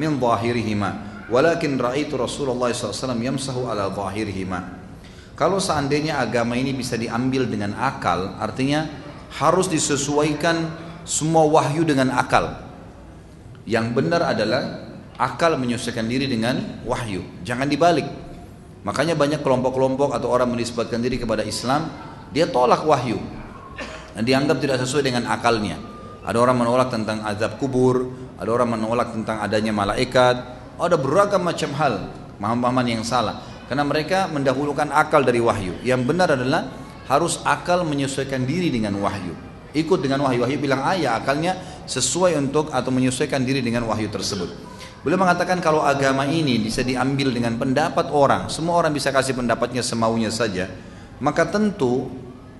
min zahirihima. Walakin ra'aitu Rasulullah SAW yamsahu ala zahirihima. Kalau seandainya agama ini bisa diambil dengan akal artinya harus disesuaikan semua wahyu dengan akal. Yang benar adalah akal menyesuaikan diri dengan wahyu. Jangan dibalik. Makanya banyak kelompok-kelompok atau orang menisbatkan diri kepada Islam dia tolak wahyu. Dan dianggap tidak sesuai dengan akalnya ada orang menolak tentang azab kubur ada orang menolak tentang adanya malaikat. Ada beragam macam hal pemahaman yang salah. Karena mereka mendahulukan akal dari wahyu. Yang benar adalah harus akal menyesuaikan diri dengan wahyu. Ikut dengan wahyu. Wahyu bilang ah ya akalnya sesuai untuk atau menyesuaikan diri dengan wahyu tersebut. Beliau mengatakan kalau agama ini bisa diambil dengan pendapat orang, semua orang bisa kasih pendapatnya semaunya saja, maka tentu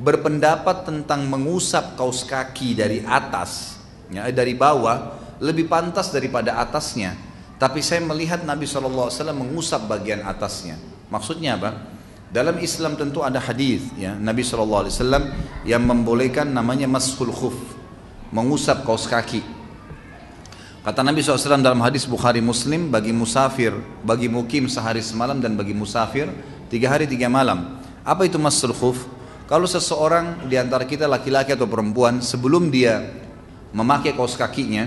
berpendapat tentang mengusap kaos kaki dari atas, ya, dari bawah, lebih pantas daripada atasnya. Tapi saya melihat Nabi SAW mengusap bagian atasnya. Maksudnya apa? Dalam Islam tentu ada hadis ya Nabi SAW yang membolehkan namanya mashul khuf, mengusap kaos kaki. Kata Nabi SAW dalam hadis Bukhari Muslim bagi musafir, bagi mukim sehari semalam dan bagi musafir tiga hari tiga malam. Apa itu masul khuf? Kalau seseorang di antara kita laki-laki atau perempuan sebelum dia memakai kaos kakinya,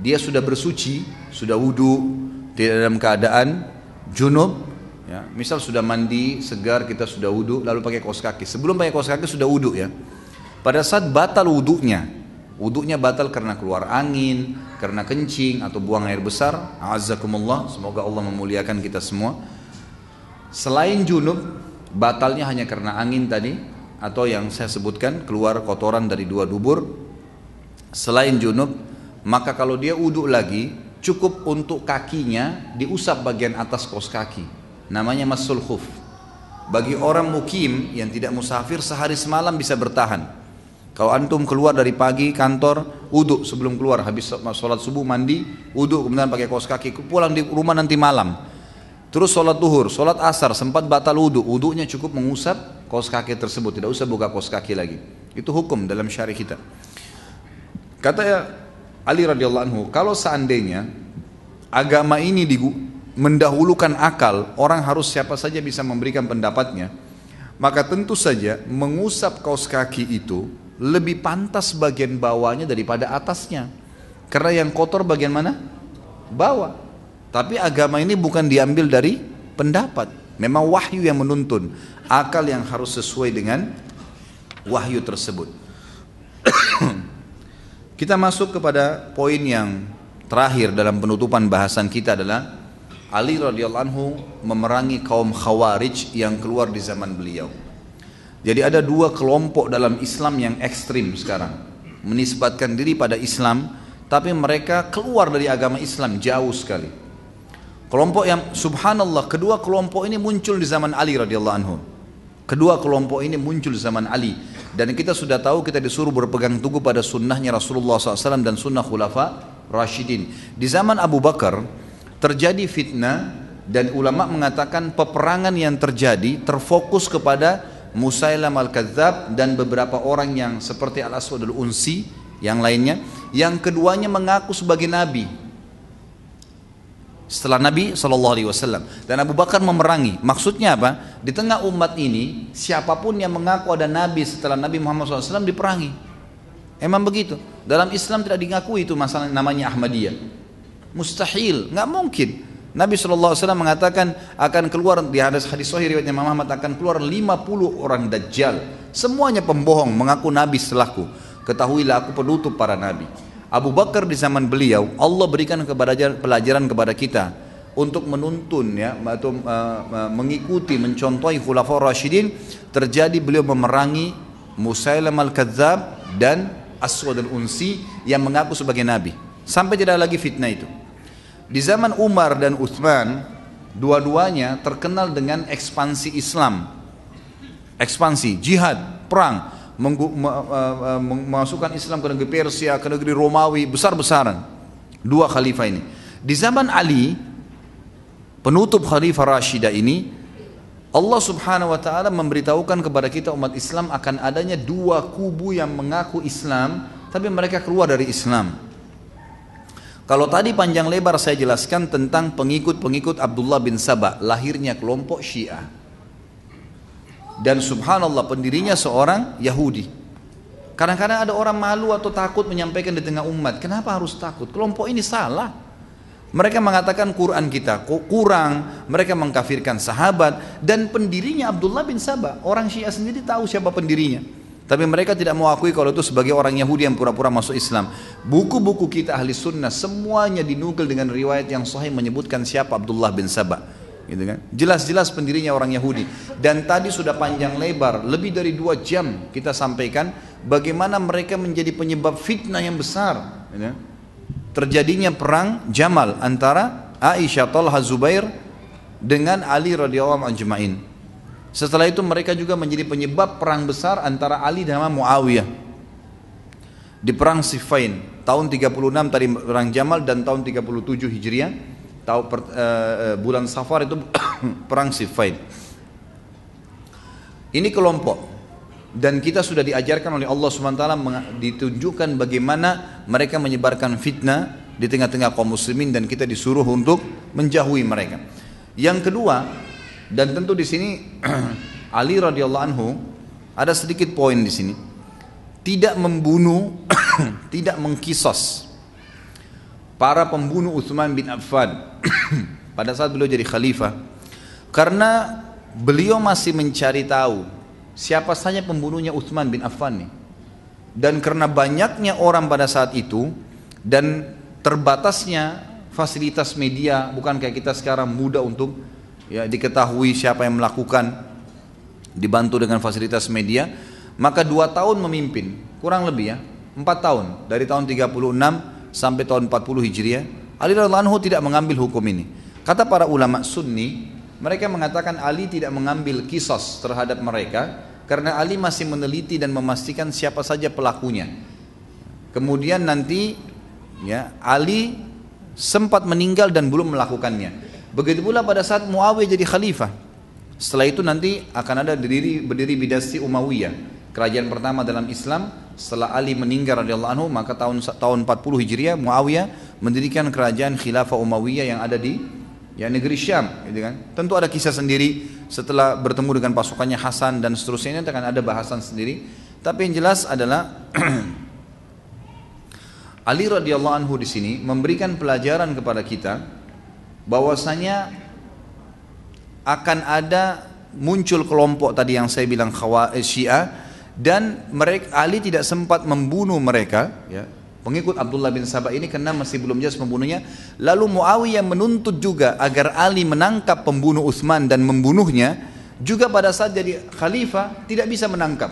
dia sudah bersuci, sudah wudhu, tidak dalam keadaan junub, ya, misal sudah mandi segar kita sudah wudhu lalu pakai kaos kaki. Sebelum pakai kaos kaki sudah wudhu ya. Pada saat batal wudhunya, Wudhunya batal karena keluar angin, karena kencing atau buang air besar. Azakumullah, semoga Allah memuliakan kita semua. Selain junub, batalnya hanya karena angin tadi atau yang saya sebutkan keluar kotoran dari dua dubur. Selain junub, maka kalau dia wudhu lagi cukup untuk kakinya diusap bagian atas kos kaki. Namanya masul khuf. Bagi orang mukim yang tidak musafir sehari semalam bisa bertahan. Kalau antum keluar dari pagi kantor, wudhu sebelum keluar, habis sholat subuh mandi, wudhu kemudian pakai kaos kaki, pulang di rumah nanti malam. Terus sholat duhur, sholat asar, sempat batal wudhu, wudhunya cukup mengusap kaos kaki tersebut, tidak usah buka kaos kaki lagi. Itu hukum dalam syari kita. Kata ya Ali radhiyallahu anhu, kalau seandainya agama ini mendahulukan akal, orang harus siapa saja bisa memberikan pendapatnya, maka tentu saja mengusap kaos kaki itu lebih pantas bagian bawahnya daripada atasnya. Karena yang kotor bagian mana? Bawah. Tapi agama ini bukan diambil dari pendapat. Memang wahyu yang menuntun. Akal yang harus sesuai dengan wahyu tersebut. kita masuk kepada poin yang terakhir dalam penutupan bahasan kita adalah Ali radhiyallahu anhu memerangi kaum khawarij yang keluar di zaman beliau. Jadi ada dua kelompok dalam Islam yang ekstrim sekarang. Menisbatkan diri pada Islam, tapi mereka keluar dari agama Islam jauh sekali. Kelompok yang subhanallah, kedua kelompok ini muncul di zaman Ali radhiyallahu anhu. Kedua kelompok ini muncul zaman Ali. Dan kita sudah tahu kita disuruh berpegang teguh pada sunnahnya Rasulullah SAW dan sunnah khulafa Rashidin. Di zaman Abu Bakar terjadi fitnah dan ulama mengatakan peperangan yang terjadi terfokus kepada Musailam al-Kadzab dan beberapa orang yang seperti Al-Aswad al-Unsi yang lainnya yang keduanya mengaku sebagai nabi setelah Nabi Shallallahu Alaihi Wasallam. Dan Abu Bakar memerangi. Maksudnya apa? Di tengah umat ini siapa pun yang mengaku ada Nabi setelah Nabi Muhammad SAW diperangi. Emang begitu? Dalam Islam tidak diakui itu masalah namanya Ahmadiyah. Mustahil. Nggak mungkin. Nabi SAW mengatakan akan keluar di hadis hadis sahih riwayatnya Muhammad akan keluar 50 orang dajjal. Semuanya pembohong mengaku nabi setelahku. Ketahuilah aku penutup para nabi. Abu Bakar di zaman beliau Allah berikan kepada pelajaran kepada kita untuk menuntun ya atau uh, mengikuti mencontohi khulafaur rasyidin terjadi beliau memerangi Musailam al-Kadzab dan Aswad al-Unsi yang mengaku sebagai nabi. Sampai tidak lagi fitnah itu. Di zaman Umar dan Uthman, dua-duanya terkenal dengan ekspansi Islam. Ekspansi, jihad, perang, memasukkan Islam ke negeri Persia, ke negeri Romawi, besar-besaran. Dua khalifah ini. Di zaman Ali, penutup khalifah Rashidah ini, Allah subhanahu wa ta'ala memberitahukan kepada kita umat Islam akan adanya dua kubu yang mengaku Islam, tapi mereka keluar dari Islam. Kalau tadi panjang lebar saya jelaskan tentang pengikut-pengikut Abdullah bin Sabah, lahirnya kelompok Syiah. Dan subhanallah pendirinya seorang Yahudi. Kadang-kadang ada orang malu atau takut menyampaikan di tengah umat. Kenapa harus takut? Kelompok ini salah. Mereka mengatakan Quran kita kurang, mereka mengkafirkan sahabat dan pendirinya Abdullah bin Sabah. Orang Syiah sendiri tahu siapa pendirinya. Tapi mereka tidak mau akui kalau itu sebagai orang Yahudi yang pura-pura masuk Islam. Buku-buku kita ahli sunnah semuanya dinukil dengan riwayat yang sahih menyebutkan siapa Abdullah bin Sabah. Gitu kan? Jelas-jelas pendirinya orang Yahudi. Dan tadi sudah panjang lebar, lebih dari dua jam kita sampaikan bagaimana mereka menjadi penyebab fitnah yang besar. Gitu kan? Terjadinya perang Jamal antara Aisyah Talha Zubair dengan Ali radhiyallahu anhu setelah itu mereka juga menjadi penyebab perang besar antara Ali dan Muawiyah. Di perang Siffin tahun 36 tadi perang Jamal dan tahun 37 Hijriah tahu per, uh, bulan Safar itu perang Siffin. Ini kelompok dan kita sudah diajarkan oleh Allah SWT ditunjukkan bagaimana mereka menyebarkan fitnah di tengah-tengah kaum muslimin dan kita disuruh untuk menjauhi mereka. Yang kedua, dan tentu di sini Ali radhiyallahu anhu ada sedikit poin di sini. Tidak membunuh, tidak mengkisos para pembunuh Utsman bin Affan pada saat beliau jadi khalifah karena beliau masih mencari tahu siapa saja pembunuhnya Utsman bin Affan nih. Dan karena banyaknya orang pada saat itu dan terbatasnya fasilitas media bukan kayak kita sekarang mudah untuk ya diketahui siapa yang melakukan dibantu dengan fasilitas media maka dua tahun memimpin kurang lebih ya empat tahun dari tahun 36 sampai tahun 40 Hijriah Ali radhiallahu anhu tidak mengambil hukum ini. Kata para ulama sunni mereka mengatakan Ali tidak mengambil kisos terhadap mereka karena Ali masih meneliti dan memastikan siapa saja pelakunya. Kemudian nanti ya Ali sempat meninggal dan belum melakukannya. Begitu pula pada saat Muawiyah jadi khalifah. Setelah itu nanti akan ada berdiri berdiri bidasi Umayyah, kerajaan pertama dalam Islam setelah Ali meninggal radhiyallahu anhu maka tahun tahun 40 Hijriah Muawiyah mendirikan kerajaan khilafah Umayyah yang ada di ya negeri Syam gitu kan. Tentu ada kisah sendiri setelah bertemu dengan pasukannya Hasan dan seterusnya ini akan ada bahasan sendiri. Tapi yang jelas adalah Ali radhiyallahu anhu di sini memberikan pelajaran kepada kita bahwasanya akan ada muncul kelompok tadi yang saya bilang khawarij Syiah dan mereka Ali tidak sempat membunuh mereka ya. Pengikut Abdullah bin Sabah ini karena masih belum jelas membunuhnya lalu Muawiyah menuntut juga agar Ali menangkap pembunuh Utsman dan membunuhnya juga pada saat jadi khalifah tidak bisa menangkap.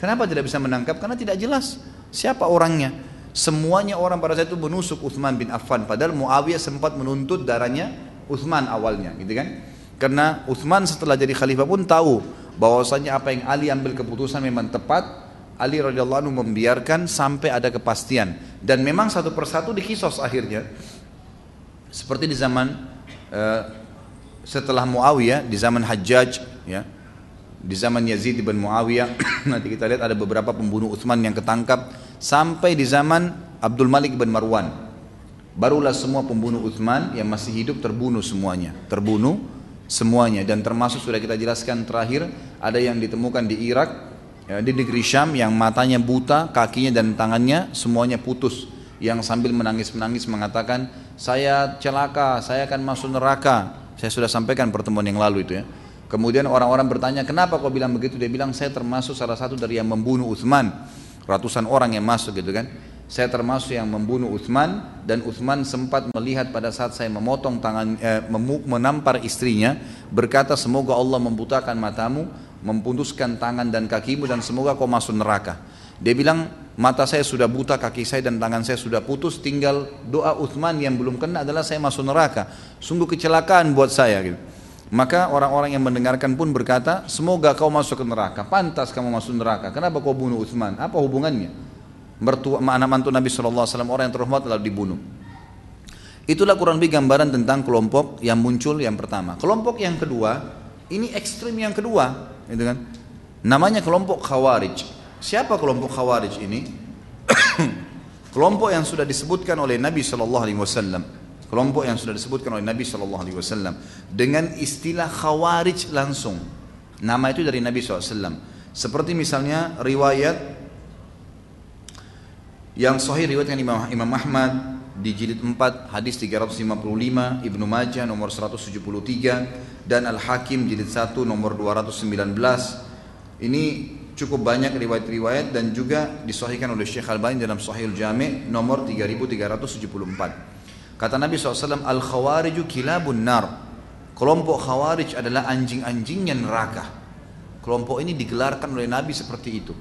Kenapa tidak bisa menangkap? Karena tidak jelas siapa orangnya. Semuanya orang pada saat itu menusuk Uthman bin Affan padahal Muawiyah sempat menuntut darahnya Uthman awalnya gitu kan karena Uthman setelah jadi khalifah pun tahu bahwasanya apa yang Ali ambil keputusan memang tepat. Ali radhiyallahu anhu membiarkan sampai ada kepastian. Dan memang satu persatu dikisos akhirnya. Seperti di zaman uh, setelah Muawiyah di zaman Hajjaj ya. Di zaman Yazid bin Muawiyah nanti kita lihat ada beberapa pembunuh Uthman yang ketangkap sampai di zaman Abdul Malik bin Marwan. Barulah semua pembunuh Uthman yang masih hidup terbunuh semuanya, terbunuh semuanya dan termasuk sudah kita jelaskan terakhir ada yang ditemukan di Irak ya, di negeri Syam yang matanya buta, kakinya dan tangannya semuanya putus yang sambil menangis-menangis mengatakan saya celaka, saya akan masuk neraka. Saya sudah sampaikan pertemuan yang lalu itu ya. Kemudian orang-orang bertanya, kenapa kau bilang begitu? Dia bilang, saya termasuk salah satu dari yang membunuh Uthman ratusan orang yang masuk gitu kan saya termasuk yang membunuh Uthman dan Uthman sempat melihat pada saat saya memotong tangan eh, menampar istrinya berkata semoga Allah membutakan matamu memputuskan tangan dan kakimu dan semoga kau masuk neraka dia bilang mata saya sudah buta kaki saya dan tangan saya sudah putus tinggal doa Uthman yang belum kena adalah saya masuk neraka sungguh kecelakaan buat saya gitu maka orang-orang yang mendengarkan pun berkata, semoga kau masuk ke neraka. Pantas kamu masuk neraka. Kenapa kau bunuh Utsman? Apa hubungannya? Mertua, anak mantu Nabi SAW, orang yang terhormat lalu dibunuh. Itulah kurang lebih gambaran tentang kelompok yang muncul yang pertama. Kelompok yang kedua, ini ekstrim yang kedua, gitu kan? Namanya kelompok Khawarij. Siapa kelompok Khawarij ini? kelompok yang sudah disebutkan oleh Nabi Shallallahu Alaihi Wasallam kelompok yang sudah disebutkan oleh Nabi Shallallahu Alaihi Wasallam dengan istilah khawarij langsung nama itu dari Nabi SAW seperti misalnya riwayat yang sahih riwayatkan Imam, Imam Ahmad di jilid 4 hadis 355 Ibnu Majah nomor 173 dan Al-Hakim jilid 1 nomor 219 ini cukup banyak riwayat-riwayat dan juga disahihkan oleh Syekh Al-Bani dalam Sahih Al-Jami nomor 3374 kata Nabi SAW Al-Khawariju kilabun nar. Kelompok Khawarij adalah anjing-anjingnya neraka. Kelompok ini digelarkan oleh Nabi seperti itu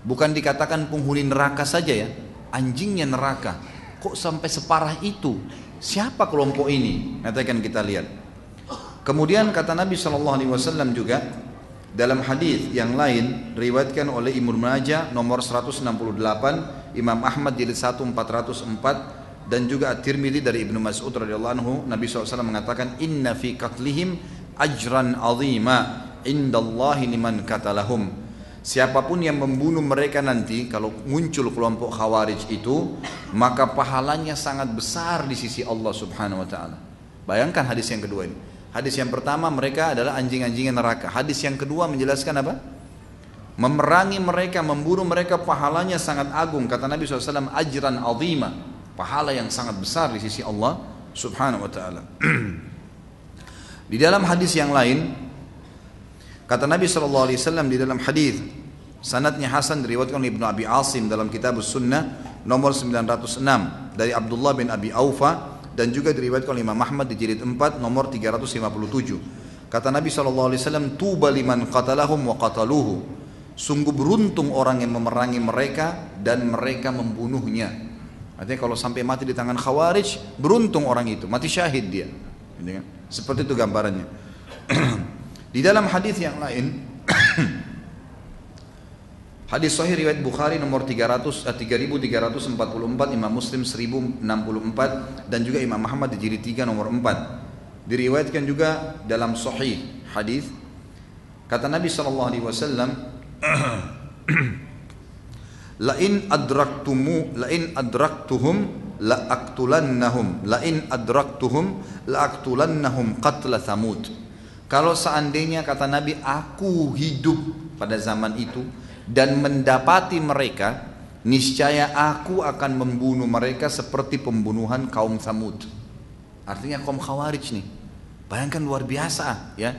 Bukan dikatakan penghuni neraka saja ya, anjingnya neraka. Kok sampai separah itu? Siapa kelompok ini? Nanti akan kita lihat. Kemudian kata Nabi Shallallahu Alaihi Wasallam juga dalam hadis yang lain riwayatkan oleh Imam Majah nomor 168, Imam Ahmad jilid 1 404 dan juga At-Tirmidzi dari Ibnu Mas'ud radhiyallahu anhu Nabi SAW mengatakan inna fi qatlihim ajran azima indallahi liman katalahum Siapa pun yang membunuh mereka nanti kalau muncul kelompok khawarij itu maka pahalanya sangat besar di sisi Allah Subhanahu wa taala. Bayangkan hadis yang kedua ini. Hadis yang pertama mereka adalah anjing-anjing neraka. Hadis yang kedua menjelaskan apa? Memerangi mereka, membunuh mereka pahalanya sangat agung. Kata Nabi SAW, ajran azima. Pahala yang sangat besar di sisi Allah subhanahu wa ta'ala. di dalam hadis yang lain, Kata Nabi SAW di dalam hadis sanadnya Hasan diriwayatkan oleh Ibnu Abi Asim dalam kitab Sunnah nomor 906 dari Abdullah bin Abi Aufa dan juga diriwayatkan oleh Imam Ahmad di jilid 4 nomor 357. Kata Nabi SAW, Tuba liman qatalahum wa qataluhu. Sungguh beruntung orang yang memerangi mereka dan mereka membunuhnya. Artinya kalau sampai mati di tangan khawarij, beruntung orang itu, mati syahid dia. Kan? Seperti itu gambarannya. Di dalam hadis yang lain Hadis sahih riwayat Bukhari nomor 300 eh, 3344 Imam Muslim 1064 dan juga Imam Muhammad di jilid 3 nomor 4. Diriwayatkan juga dalam sahih hadis kata Nabi sallallahu alaihi wasallam La in adraktumu la in adraktuhum la aqtulannahum la in adraktuhum la aqtulannahum qatla thamud kalau seandainya kata Nabi aku hidup pada zaman itu dan mendapati mereka, niscaya aku akan membunuh mereka seperti pembunuhan kaum Samud. Artinya kaum Khawarij nih. Bayangkan luar biasa ya.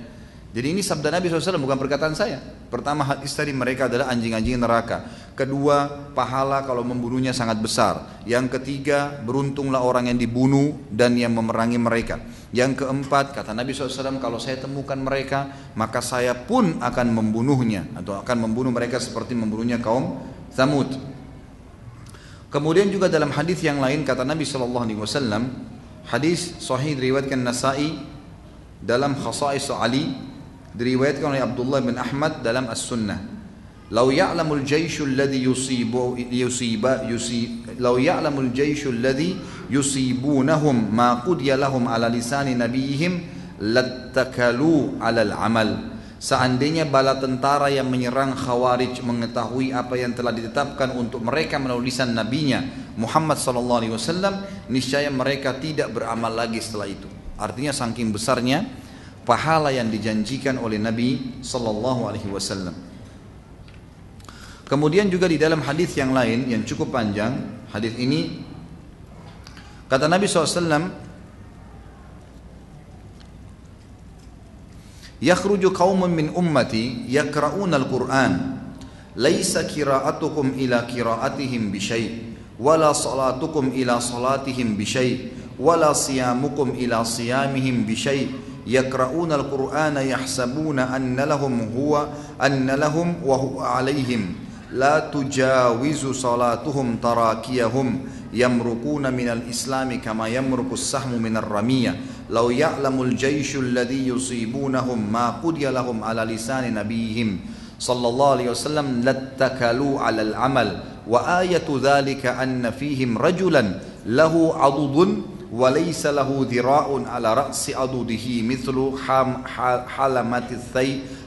Jadi ini sabda Nabi SAW bukan perkataan saya. Pertama hadis tadi mereka adalah anjing-anjing neraka. Kedua pahala kalau membunuhnya sangat besar. Yang ketiga beruntunglah orang yang dibunuh dan yang memerangi mereka. Yang keempat kata Nabi SAW kalau saya temukan mereka maka saya pun akan membunuhnya atau akan membunuh mereka seperti membunuhnya kaum Thamud. Kemudian juga dalam hadis yang lain kata Nabi SAW hadis sahih diriwayatkan Nasai dalam khasais Ali diriwayatkan oleh Abdullah bin Ahmad dalam As-Sunnah. Lau ya'lamul jaishu alladhi yusibu yusiba yusi lau ya'lamul jaishu alladhi yusibunahum ma qudiya lahum ala lisani nabiyihim lattakalu alal amal. Seandainya bala tentara yang menyerang Khawarij mengetahui apa yang telah ditetapkan untuk mereka melalui lisan nabinya Muhammad sallallahu alaihi wasallam, niscaya mereka tidak beramal lagi setelah itu. Artinya saking besarnya pahala yang dijanjikan oleh Nabi sallallahu alaihi wasallam. Kemudian juga di dalam hadis yang lain yang cukup panjang, hadis ini kata Nabi SAW, "Yakhruju qaumun min ummati yaqra'una al-Qur'an, laisa qira'atukum ila qira'atihim bi syai' wala salatukum ila salatihim bi syai' wala siyamukum ila siyamihim bi syai' yaqra'una al-Qur'ana yahsabuna anna lahum huwa anna lahum wa huwa 'alaihim." لا تجاوز صلاتهم تراكيهم يمرقون من الإسلام كما يمرق السهم من الرمية. لو يعلم الجيش الذي يصيبونهم ما قضي لهم على لسان نبيهم صلى الله عليه وسلم لاتكلوا على العمل. وآية ذلك أن فيهم رجلا له عضد وليس له ذراع على رأس عضده مثل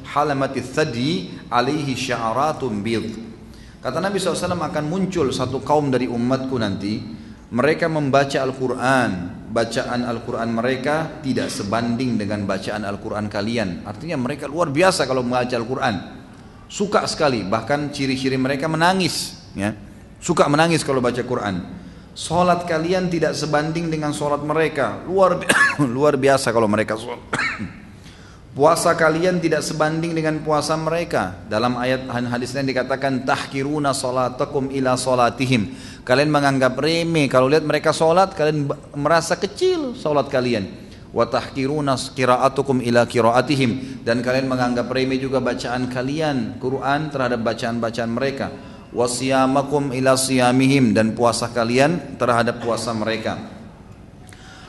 حلمة الثدي عليه شعرات بيض. Kata Nabi SAW akan muncul satu kaum dari umatku nanti. Mereka membaca Al-Quran. Bacaan Al-Quran mereka tidak sebanding dengan bacaan Al-Quran kalian. Artinya mereka luar biasa kalau membaca Al-Quran. Suka sekali, bahkan ciri-ciri mereka menangis ya. Suka menangis kalau baca Quran. Sholat kalian tidak sebanding dengan sholat mereka. Luar, luar biasa kalau mereka sholat Puasa kalian tidak sebanding dengan puasa mereka. Dalam ayat hadis lain dikatakan tahkiruna salatakum ila salatihim. Kalian menganggap remeh kalau lihat mereka salat, kalian merasa kecil salat kalian. Wa tahkiruna qiraatukum ila qiraatihim dan kalian menganggap remeh juga bacaan kalian Quran terhadap bacaan-bacaan mereka. Wasiyamakum ila siyamihim dan puasa kalian terhadap puasa mereka.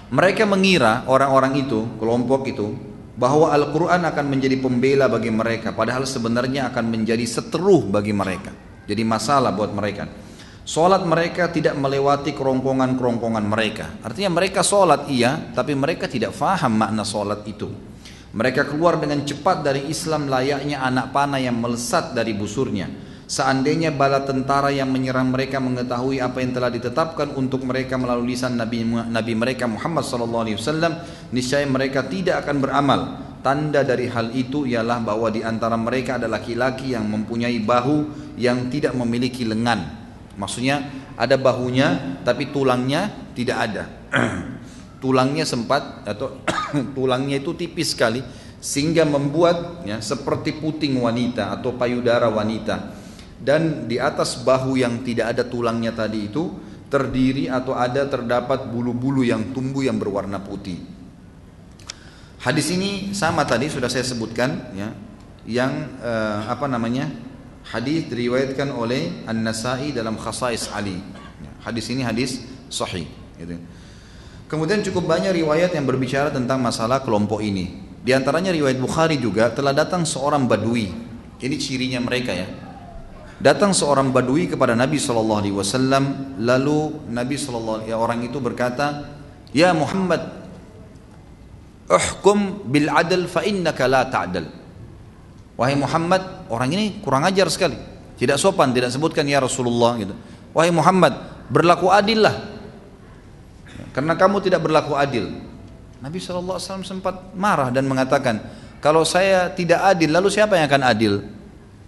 Mereka mengira orang-orang itu, kelompok itu, bahwa Al-Quran akan menjadi pembela bagi mereka padahal sebenarnya akan menjadi seteruh bagi mereka. Jadi masalah buat mereka. Sholat mereka tidak melewati kerongkongan-kerongkongan mereka. Artinya mereka sholat iya Tapi mereka tidak faham makna sholat itu. Mereka keluar dengan cepat dari Islam layaknya anak panah yang melesat dari busurnya Seandainya bala tentara yang menyerang mereka mengetahui apa yang telah ditetapkan untuk mereka melalui lisan Nabi, Nabi mereka Muhammad SAW, niscaya mereka tidak akan beramal. Tanda dari hal itu ialah bahwa di antara mereka ada laki-laki yang mempunyai bahu yang tidak memiliki lengan. Maksudnya ada bahunya tapi tulangnya tidak ada. tulangnya sempat atau tulangnya itu tipis sekali sehingga membuat ya, seperti puting wanita atau payudara wanita dan di atas bahu yang tidak ada tulangnya tadi itu terdiri atau ada terdapat bulu-bulu yang tumbuh yang berwarna putih. Hadis ini sama tadi sudah saya sebutkan ya yang uh, apa namanya hadis diriwayatkan oleh An-Nasai dalam Khasais Ali. Ya, hadis ini hadis sahih gitu. Kemudian cukup banyak riwayat yang berbicara tentang masalah kelompok ini. Di antaranya riwayat Bukhari juga telah datang seorang badui. Ini cirinya mereka ya Datang seorang badui kepada Nabi Wasallam, lalu Nabi Shallallahu ya orang itu berkata, Ya Muhammad, uhkum bil adl fa innaka la ta'dal. Wahai Muhammad, orang ini kurang ajar sekali. Tidak sopan, tidak sebutkan ya Rasulullah gitu. Wahai Muhammad, berlaku adillah. Karena kamu tidak berlaku adil. Nabi SAW sempat marah dan mengatakan, kalau saya tidak adil, lalu siapa yang akan adil?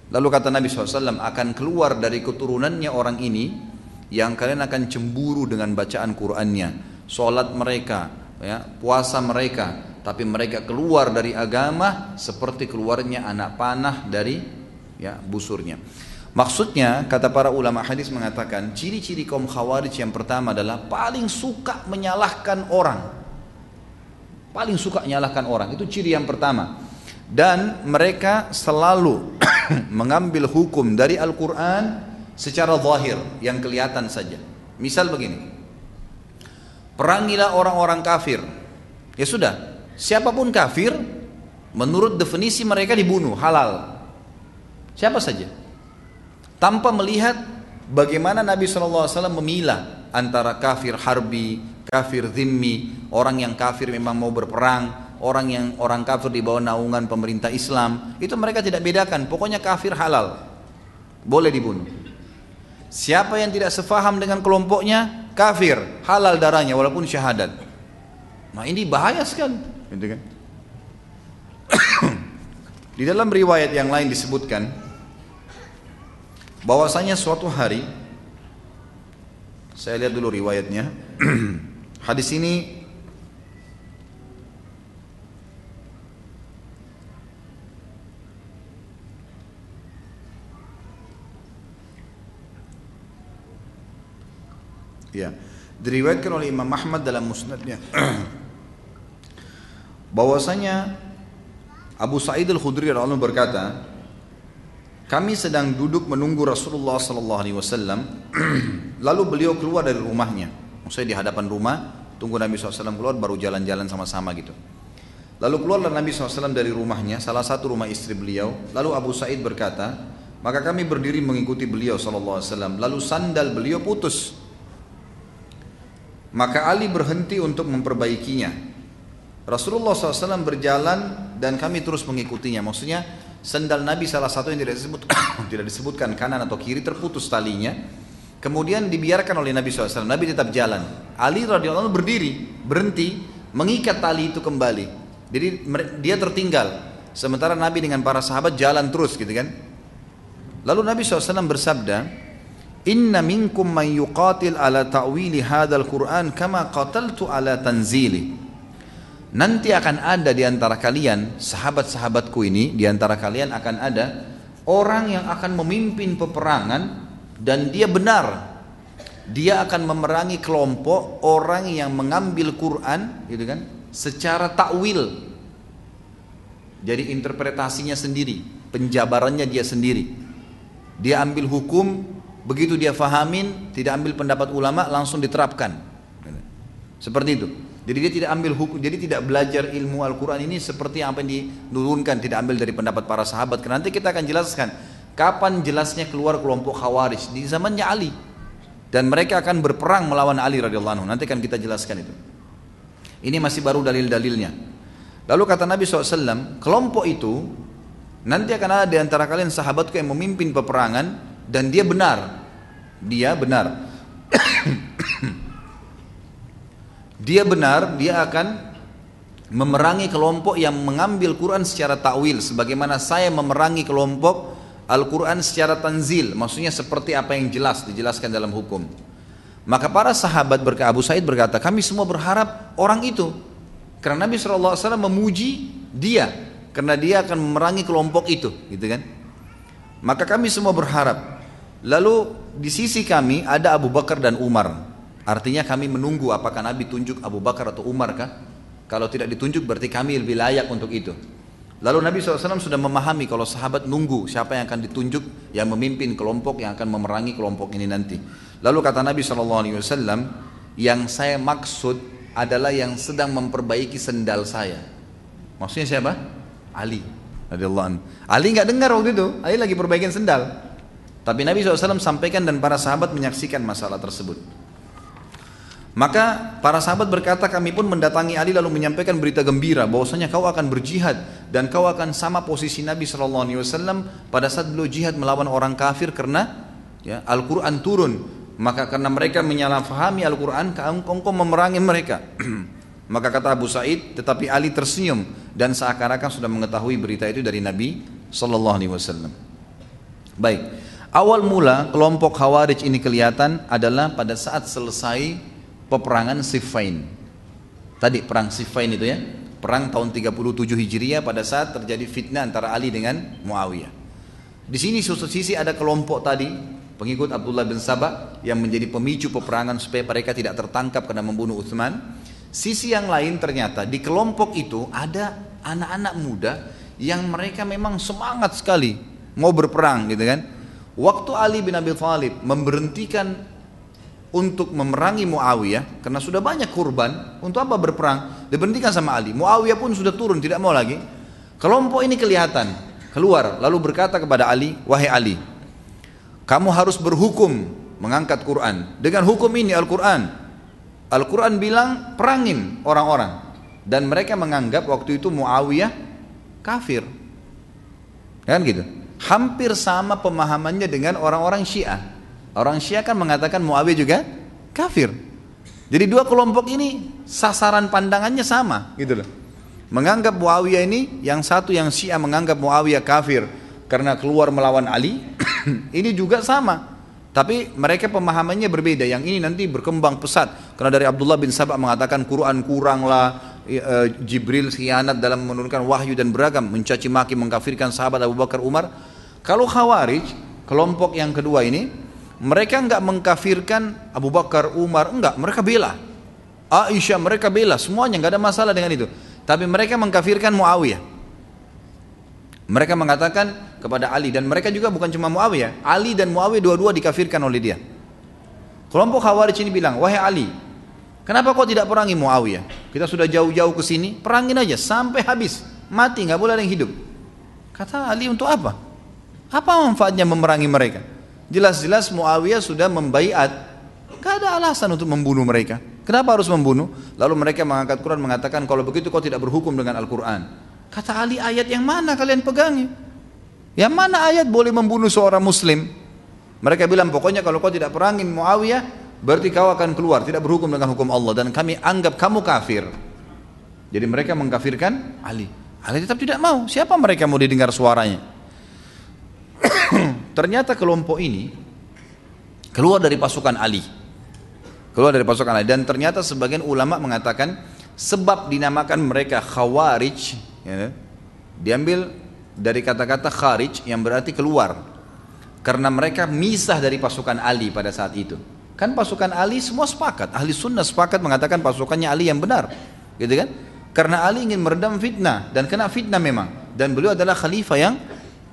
Lalu kata Nabi SAW akan keluar dari keturunannya orang ini yang kalian akan cemburu dengan bacaan Qur'annya, sholat mereka, ya, puasa mereka, tapi mereka keluar dari agama seperti keluarnya anak panah dari ya busurnya. Maksudnya kata para ulama hadis mengatakan ciri-ciri kaum khawarij yang pertama adalah paling suka menyalahkan orang. Paling suka menyalahkan orang itu ciri yang pertama. Dan mereka selalu mengambil hukum dari Al-Quran secara zahir yang kelihatan saja. Misal begini, perangilah orang-orang kafir. Ya sudah, siapa pun kafir, menurut definisi mereka dibunuh, halal. Siapa saja. Tanpa melihat bagaimana Nabi SAW memilah antara kafir harbi, kafir zimmi, orang yang kafir memang mau berperang, orang yang orang kafir di bawah naungan pemerintah Islam, itu mereka tidak bedakan, pokoknya kafir halal. Boleh dibunuh. Siapa yang tidak sefaham dengan kelompoknya, kafir, halal darahnya walaupun syahadat. Nah, ini bahaya sekali, gitu kan? di dalam riwayat yang lain disebutkan bahwasanya suatu hari saya lihat dulu riwayatnya. Hadis ini Ya. Diriwayatkan oleh Imam Ahmad dalam musnadnya bahwasanya Abu Sa'id Al-Khudri radhiyallahu berkata, kami sedang duduk menunggu Rasulullah sallallahu alaihi wasallam lalu beliau keluar dari rumahnya. Maksudnya di hadapan rumah, tunggu Nabi SAW keluar baru jalan-jalan sama-sama gitu. Lalu keluarlah Nabi SAW dari rumahnya, salah satu rumah istri beliau. Lalu Abu Sa'id berkata, maka kami berdiri mengikuti beliau SAW. Lalu sandal beliau putus. Maka Ali berhenti untuk memperbaikinya. Rasulullah SAW berjalan dan kami terus mengikutinya. Maksudnya sendal Nabi salah satu yang tidak disebut tidak disebutkan kanan atau kiri terputus talinya. Kemudian dibiarkan oleh Nabi SAW. Nabi tetap jalan. Ali radhiyallahu berdiri, berhenti, mengikat tali itu kembali. Jadi dia tertinggal. Sementara Nabi dengan para sahabat jalan terus gitu kan. Lalu Nabi SAW bersabda, Inna minkum man yuqatil ala ta'wili hadal Qur'an kama qataltu ala tanzili. Nanti akan ada di antara kalian, sahabat-sahabatku ini, di antara kalian akan ada orang yang akan memimpin peperangan dan dia benar. Dia akan memerangi kelompok orang yang mengambil Quran, gitu kan, secara takwil. Jadi interpretasinya sendiri, penjabarannya dia sendiri. Dia ambil hukum, begitu dia fahamin, tidak ambil pendapat ulama, langsung diterapkan. Seperti itu. Jadi dia tidak ambil hukum, jadi tidak belajar ilmu Al-Quran ini seperti apa yang diturunkan, tidak ambil dari pendapat para sahabat. Karena nanti kita akan jelaskan kapan jelasnya keluar kelompok Khawarij di zamannya Ali. Dan mereka akan berperang melawan Ali radhiyallahu anhu. Nanti akan kita jelaskan itu. Ini masih baru dalil-dalilnya. Lalu kata Nabi SAW, kelompok itu nanti akan ada di antara kalian sahabatku yang memimpin peperangan dan dia benar. Dia benar. dia benar, dia akan memerangi kelompok yang mengambil Quran secara takwil sebagaimana saya memerangi kelompok Al-Quran secara tanzil. Maksudnya seperti apa yang jelas dijelaskan dalam hukum. Maka para sahabat berkata Abu Said berkata kami semua berharap orang itu. Karena Nabi SAW memuji dia. Karena dia akan memerangi kelompok itu gitu kan? Maka kami semua berharap lalu di sisi kami ada Abu Bakar dan Umar Artinya kami menunggu apakah Nabi tunjuk Abu Bakar atau Umar kah? Kalau tidak ditunjuk berarti kami lebih layak untuk itu. Lalu Nabi SAW sudah memahami kalau sahabat nunggu siapa yang akan ditunjuk yang memimpin kelompok yang akan memerangi kelompok ini nanti. Lalu kata Nabi SAW, yang saya maksud adalah yang sedang memperbaiki sendal saya. Maksudnya siapa? Ali. Ali nggak dengar waktu itu. Ali lagi perbaikin sendal. Tapi Nabi SAW sampaikan dan para sahabat menyaksikan masalah tersebut. Maka para sahabat berkata kami pun mendatangi Ali lalu menyampaikan berita gembira bahwasanya kau akan berjihad dan kau akan sama posisi Nabi Shallallahu Alaihi Wasallam pada saat beliau jihad melawan orang kafir karena ya, Al-Quran turun. Maka karena mereka menyalahfahami Al-Quran engkau memerangi mereka. Maka kata Abu Said tetapi Ali tersenyum dan seakan-akan sudah mengetahui berita itu dari Nabi Shallallahu Alaihi Wasallam. Baik awal mula kelompok Khawarij ini kelihatan adalah pada saat selesai peperangan Siffin. Tadi perang Siffin itu ya, perang tahun 37 Hijriah pada saat terjadi fitnah antara Ali dengan Muawiyah. Di sini suatu sisi ada kelompok tadi pengikut Abdullah bin Sabah yang menjadi pemicu peperangan supaya mereka tidak tertangkap karena membunuh Utsman. Sisi yang lain ternyata di kelompok itu ada anak-anak muda yang mereka memang semangat sekali mau berperang gitu kan. Waktu Ali bin Abi Thalib memberhentikan untuk memerangi Muawiyah karena sudah banyak kurban untuk apa berperang? Diberhentikan sama Ali. Muawiyah pun sudah turun tidak mau lagi. Kelompok ini kelihatan keluar lalu berkata kepada Ali wahai Ali kamu harus berhukum mengangkat Quran. Dengan hukum ini Al-Quran. Al-Quran bilang perangin orang-orang. Dan mereka menganggap waktu itu Muawiyah kafir. Kan gitu hampir sama pemahamannya dengan orang-orang Syiah Orang Syiah kan mengatakan Muawiyah juga kafir. Jadi dua kelompok ini sasaran pandangannya sama gitu loh. Menganggap Muawiyah ini yang satu yang Syiah menganggap Muawiyah kafir karena keluar melawan Ali, ini juga sama. Tapi mereka pemahamannya berbeda. Yang ini nanti berkembang pesat. Karena dari Abdullah bin Sabah mengatakan Quran kurang lah, e, Jibril khianat dalam menurunkan wahyu dan beragam, mencaci maki, mengkafirkan sahabat Abu Bakar Umar. Kalau Khawarij, kelompok yang kedua ini, mereka enggak mengkafirkan Abu Bakar, Umar, enggak, mereka bela. Aisyah mereka bela, semuanya enggak ada masalah dengan itu. Tapi mereka mengkafirkan Muawiyah. Mereka mengatakan kepada Ali dan mereka juga bukan cuma Muawiyah, Ali dan Muawiyah dua-dua dikafirkan oleh dia. Kelompok Khawarij ini bilang, "Wahai Ali, kenapa kau tidak perangi Muawiyah? Kita sudah jauh-jauh ke sini, perangin aja sampai habis, mati nggak boleh ada yang hidup." Kata Ali, "Untuk apa? Apa manfaatnya memerangi mereka?" Jelas-jelas Muawiyah sudah membaiat. Gak ada alasan untuk membunuh mereka. Kenapa harus membunuh? Lalu mereka mengangkat Quran mengatakan kalau begitu kau tidak berhukum dengan Al-Quran. Kata Ali ayat yang mana kalian pegangi? Yang mana ayat boleh membunuh seorang muslim? Mereka bilang pokoknya kalau kau tidak perangin Muawiyah, berarti kau akan keluar, tidak berhukum dengan hukum Allah dan kami anggap kamu kafir. Jadi mereka mengkafirkan Ali. Ali tetap tidak mau. Siapa mereka mau didengar suaranya? Ternyata kelompok ini keluar dari pasukan Ali. Keluar dari pasukan Ali dan ternyata sebagian ulama mengatakan sebab dinamakan mereka khawarij ya, diambil dari kata-kata kharij yang berarti keluar karena mereka misah dari pasukan Ali pada saat itu kan pasukan Ali semua sepakat. Ahli sunnah sepakat mengatakan pasukannya Ali yang benar. Gitu kan? Karena Ali ingin meredam fitnah. Dan kena fitnah memang. Dan beliau adalah khalifah yang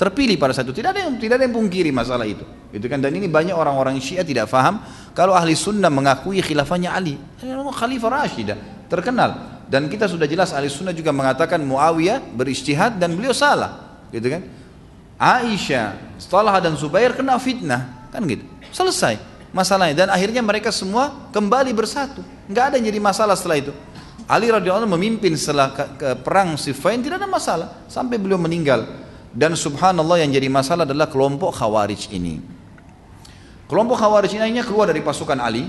terpilih pada saat itu. Tidak ada yang tidak ada yang pungkiri masalah itu. Gitu kan? Dan ini banyak orang-orang Syiah tidak faham kalau ahli sunnah mengakui khilafahnya Ali. Khalifah Rashidah. Terkenal. Dan kita sudah jelas ahli sunnah juga mengatakan Muawiyah beristihad dan beliau salah. Gitu kan? Aisyah setelah dan Zubair kena fitnah. Kan gitu? Selesai masalahnya dan akhirnya mereka semua kembali bersatu nggak ada yang jadi masalah setelah itu Ali radhiyallahu memimpin setelah ke, ke perang Siffin tidak ada masalah sampai beliau meninggal. Dan subhanallah yang jadi masalah adalah kelompok Khawarij ini. Kelompok Khawarij ini akhirnya keluar dari pasukan Ali.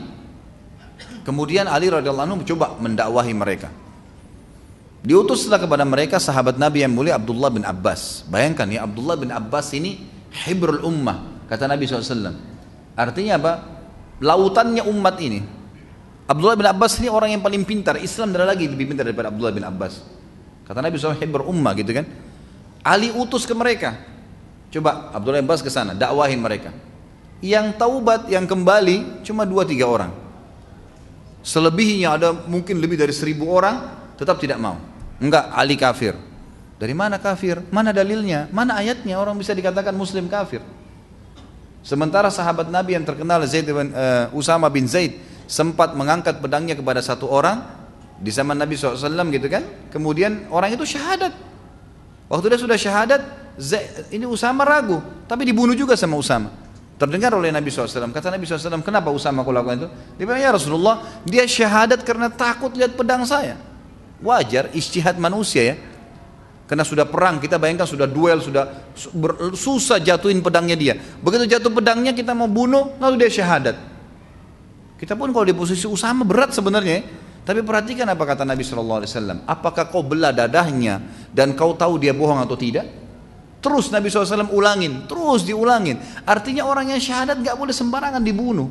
Kemudian Ali radhiyallahu anhu mencoba mendakwahi mereka. Diutuslah kepada mereka sahabat Nabi yang mulia Abdullah bin Abbas. Bayangkan ya Abdullah bin Abbas ini hibrul ummah kata Nabi SAW. Artinya apa? Lautannya umat ini. Abdullah bin Abbas ini orang yang paling pintar. Islam tidak lagi lebih pintar daripada Abdullah bin Abbas. Kata Nabi SAW berummah gitu kan. Ali utus ke mereka. Coba Abdullah bin Abbas ke sana, dakwahin mereka. Yang taubat, yang kembali cuma dua tiga orang. Selebihnya ada mungkin lebih dari seribu orang tetap tidak mau. Enggak, Ali kafir. Dari mana kafir? Mana dalilnya? Mana ayatnya orang bisa dikatakan muslim kafir? Sementara sahabat Nabi yang terkenal Zaid bin uh, Usama bin Zaid sempat mengangkat pedangnya kepada satu orang di zaman Nabi SAW gitu kan? Kemudian orang itu syahadat. Waktu dia sudah syahadat ini Usama ragu tapi dibunuh juga sama Usama. Terdengar oleh Nabi SAW kata Nabi SAW kenapa Usama aku lakukan itu? Dia bilang ya Rasulullah dia syahadat karena takut lihat pedang saya. Wajar istihad manusia ya karena sudah perang kita bayangkan sudah duel sudah susah jatuhin pedangnya dia begitu jatuh pedangnya kita mau bunuh lalu dia syahadat kita pun kalau di posisi Usama berat sebenarnya. Tapi perhatikan apa kata Nabi Shallallahu Alaihi Wasallam. Apakah kau belah dadahnya dan kau tahu dia bohong atau tidak? Terus Nabi SAW ulangin, terus diulangin. Artinya orang yang syahadat gak boleh sembarangan dibunuh.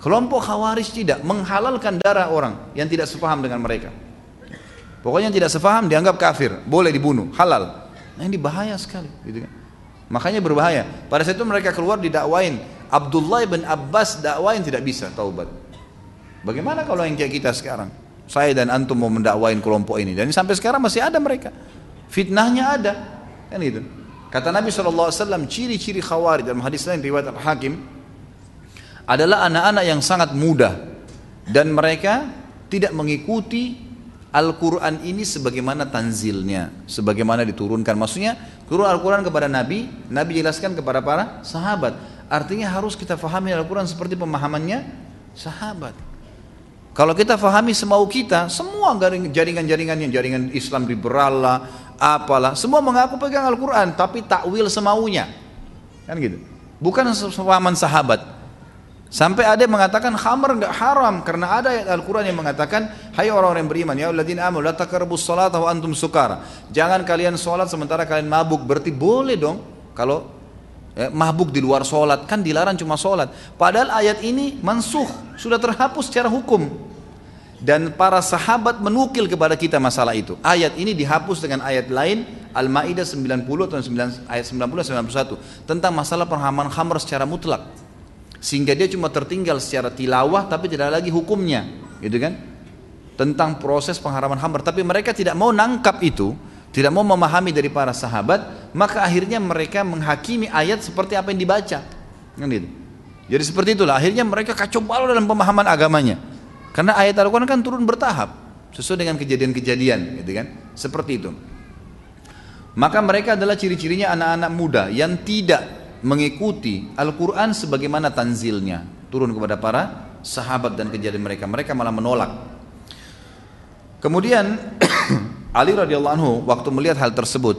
Kelompok khawarij tidak menghalalkan darah orang yang tidak sepaham dengan mereka. Pokoknya tidak sepaham dianggap kafir, boleh dibunuh, halal. Nah ini bahaya sekali, gitu kan. Makanya berbahaya. Pada saat itu mereka keluar didakwain, Abdullah bin Abbas dakwain tidak bisa taubat. Bagaimana kalau yang kayak kita sekarang? Saya dan antum mau mendakwain kelompok ini dan sampai sekarang masih ada mereka. Fitnahnya ada. Kan itu. Kata Nabi SAW, ciri-ciri khawarij dalam hadis lain riwayat Al-Hakim adalah anak-anak yang sangat mudah dan mereka tidak mengikuti Al-Quran ini sebagaimana tanzilnya, sebagaimana diturunkan. Maksudnya, turun Al-Quran kepada Nabi, Nabi jelaskan kepada para sahabat. Artinya harus kita fahami Al-Quran seperti pemahamannya sahabat. Kalau kita fahami semau kita, semua jaringan-jaringan jaringan Islam liberal lah, apalah, semua mengaku pegang Al-Quran, tapi takwil semaunya. Kan gitu. Bukan sepahaman sahabat. Sampai ada yang mengatakan khamar enggak haram karena ada ayat Al-Qur'an yang mengatakan hai orang-orang yang beriman ya alladzina amanu la taqrabus salata wa antum sukara. Jangan kalian sholat sementara kalian mabuk. Berarti boleh dong kalau ya, mabuk di luar sholat. Kan dilarang cuma sholat. Padahal ayat ini mansuh sudah terhapus secara hukum. Dan para sahabat menukil kepada kita masalah itu. Ayat ini dihapus dengan ayat lain Al-Ma'idah 90 atau 9, ayat 90 91 tentang masalah perhaman khamr secara mutlak. Sehingga dia cuma tertinggal secara tilawah tapi tidak lagi hukumnya. Gitu kan tentang proses pengharaman khamr tapi mereka tidak mau nangkap itu tidak mau memahami dari para sahabat, maka akhirnya mereka menghakimi ayat seperti apa yang dibaca. Kan gitu. Jadi seperti itulah akhirnya mereka kacau balau dalam pemahaman agamanya. Karena ayat Al-Qur'an kan turun bertahap sesuai dengan kejadian-kejadian, gitu kan? Seperti itu. Maka mereka adalah ciri-cirinya anak-anak muda yang tidak mengikuti Al-Quran sebagaimana tanzilnya turun kepada para sahabat dan kejadian mereka. Mereka malah menolak. Kemudian Ali radhiyallahu anhu waktu melihat hal tersebut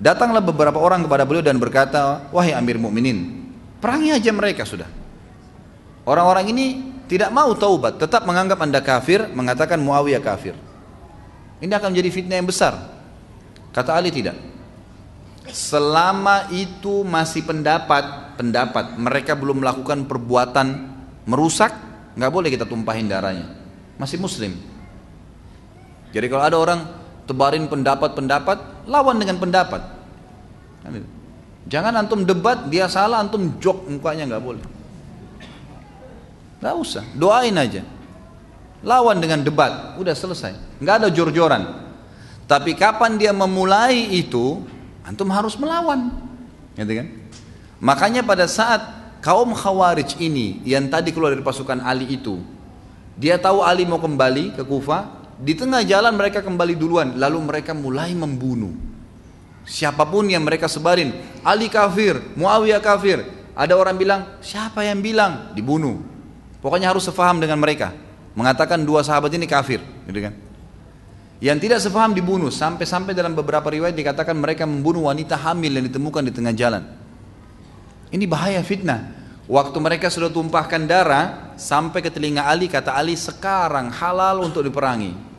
Datanglah beberapa orang kepada beliau dan berkata, "Wahai Amir Mukminin, perangi aja mereka sudah." Orang-orang ini tidak mau taubat, tetap menganggap Anda kafir, mengatakan Muawiyah kafir. Ini akan menjadi fitnah yang besar. Kata Ali tidak. Selama itu masih pendapat, pendapat mereka belum melakukan perbuatan merusak, nggak boleh kita tumpahin darahnya. Masih muslim. Jadi kalau ada orang tebarin pendapat-pendapat, lawan dengan pendapat. Jangan antum debat, dia salah, antum jok mukanya nggak boleh. Nggak usah, doain aja. Lawan dengan debat, udah selesai. Nggak ada jor-joran. Tapi kapan dia memulai itu, antum harus melawan. Gitu kan? Makanya pada saat kaum khawarij ini yang tadi keluar dari pasukan Ali itu, dia tahu Ali mau kembali ke Kufa, di tengah jalan mereka kembali duluan, lalu mereka mulai membunuh. Siapa pun yang mereka sebarin, Ali kafir, Muawiyah kafir. Ada orang bilang, siapa yang bilang? Dibunuh. Pokoknya harus sefaham dengan mereka. Mengatakan dua sahabat ini kafir, gitu kan? Yang tidak sefaham dibunuh. Sampai-sampai dalam beberapa riwayat dikatakan mereka membunuh wanita hamil yang ditemukan di tengah jalan. Ini bahaya fitnah. Waktu mereka sudah tumpahkan darah sampai ke telinga Ali, kata Ali sekarang halal untuk diperangi.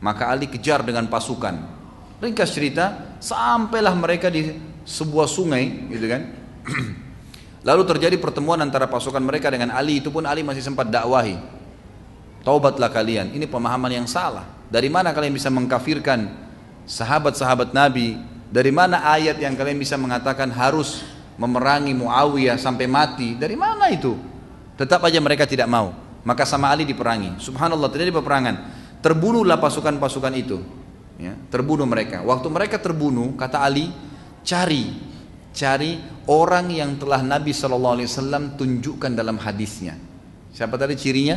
Maka Ali kejar dengan pasukan. Ringkas cerita, sampailah mereka di sebuah sungai, gitu kan. Lalu terjadi pertemuan antara pasukan mereka dengan Ali, itu pun Ali masih sempat dakwahi. Taubatlah kalian, ini pemahaman yang salah. Dari mana kalian bisa mengkafirkan sahabat-sahabat Nabi? Dari mana ayat yang kalian bisa mengatakan harus memerangi Muawiyah sampai mati? Dari mana itu? Tetap aja mereka tidak mau. Maka sama Ali diperangi. Subhanallah terjadi peperangan. Terbunuhlah pasukan-pasukan itu. Ya, terbunuh mereka. Waktu mereka terbunuh, kata Ali, cari, cari orang yang telah Nabi saw tunjukkan dalam hadisnya. Siapa tadi cirinya?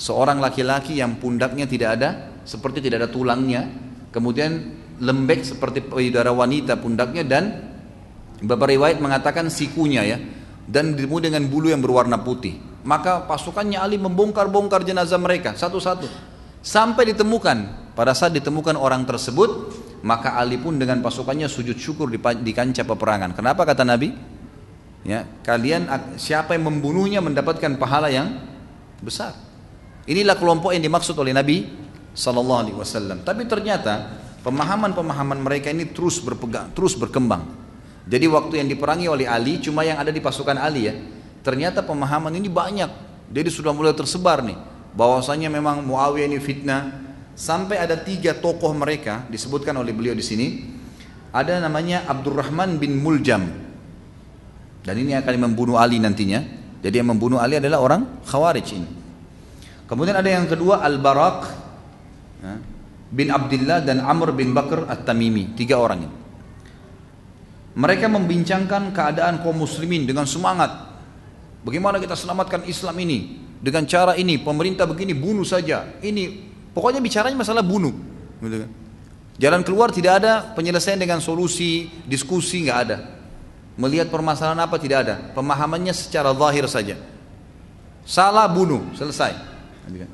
Seorang laki-laki yang pundaknya tidak ada, seperti tidak ada tulangnya, kemudian lembek seperti payudara wanita pundaknya dan beberapa riwayat mengatakan sikunya ya, dan ditemui dengan bulu yang berwarna putih. Maka pasukannya Ali membongkar-bongkar jenazah mereka satu-satu. Sampai ditemukan, pada saat ditemukan orang tersebut, maka Ali pun dengan pasukannya sujud syukur di, di kancah peperangan. Kenapa kata Nabi? Ya, kalian siapa yang membunuhnya mendapatkan pahala yang besar. Inilah kelompok yang dimaksud oleh Nabi Sallallahu Alaihi Wasallam. Tapi ternyata pemahaman-pemahaman mereka ini terus berpegang, terus berkembang. Jadi waktu yang diperangi oleh Ali cuma yang ada di pasukan Ali ya. Ternyata pemahaman ini banyak. Jadi sudah mulai tersebar nih bahwasanya memang Muawiyah ini fitnah. Sampai ada tiga tokoh mereka disebutkan oleh beliau di sini. Ada namanya Abdurrahman bin Muljam. Dan ini akan membunuh Ali nantinya. Jadi yang membunuh Ali adalah orang Khawarij ini. Kemudian ada yang kedua Al-Barak ya, bin Abdullah dan Amr bin Bakr At-Tamimi. Tiga orang ini. Mereka membincangkan keadaan kaum muslimin dengan semangat. Bagaimana kita selamatkan Islam ini dengan cara ini pemerintah begini bunuh saja. Ini pokoknya bicaranya masalah bunuh. Gitu kan. jalan keluar tidak ada penyelesaian dengan solusi diskusi nggak ada. Melihat permasalahan apa tidak ada. Pemahamannya secara zahir saja. Salah bunuh. Selesai. Gitu kan.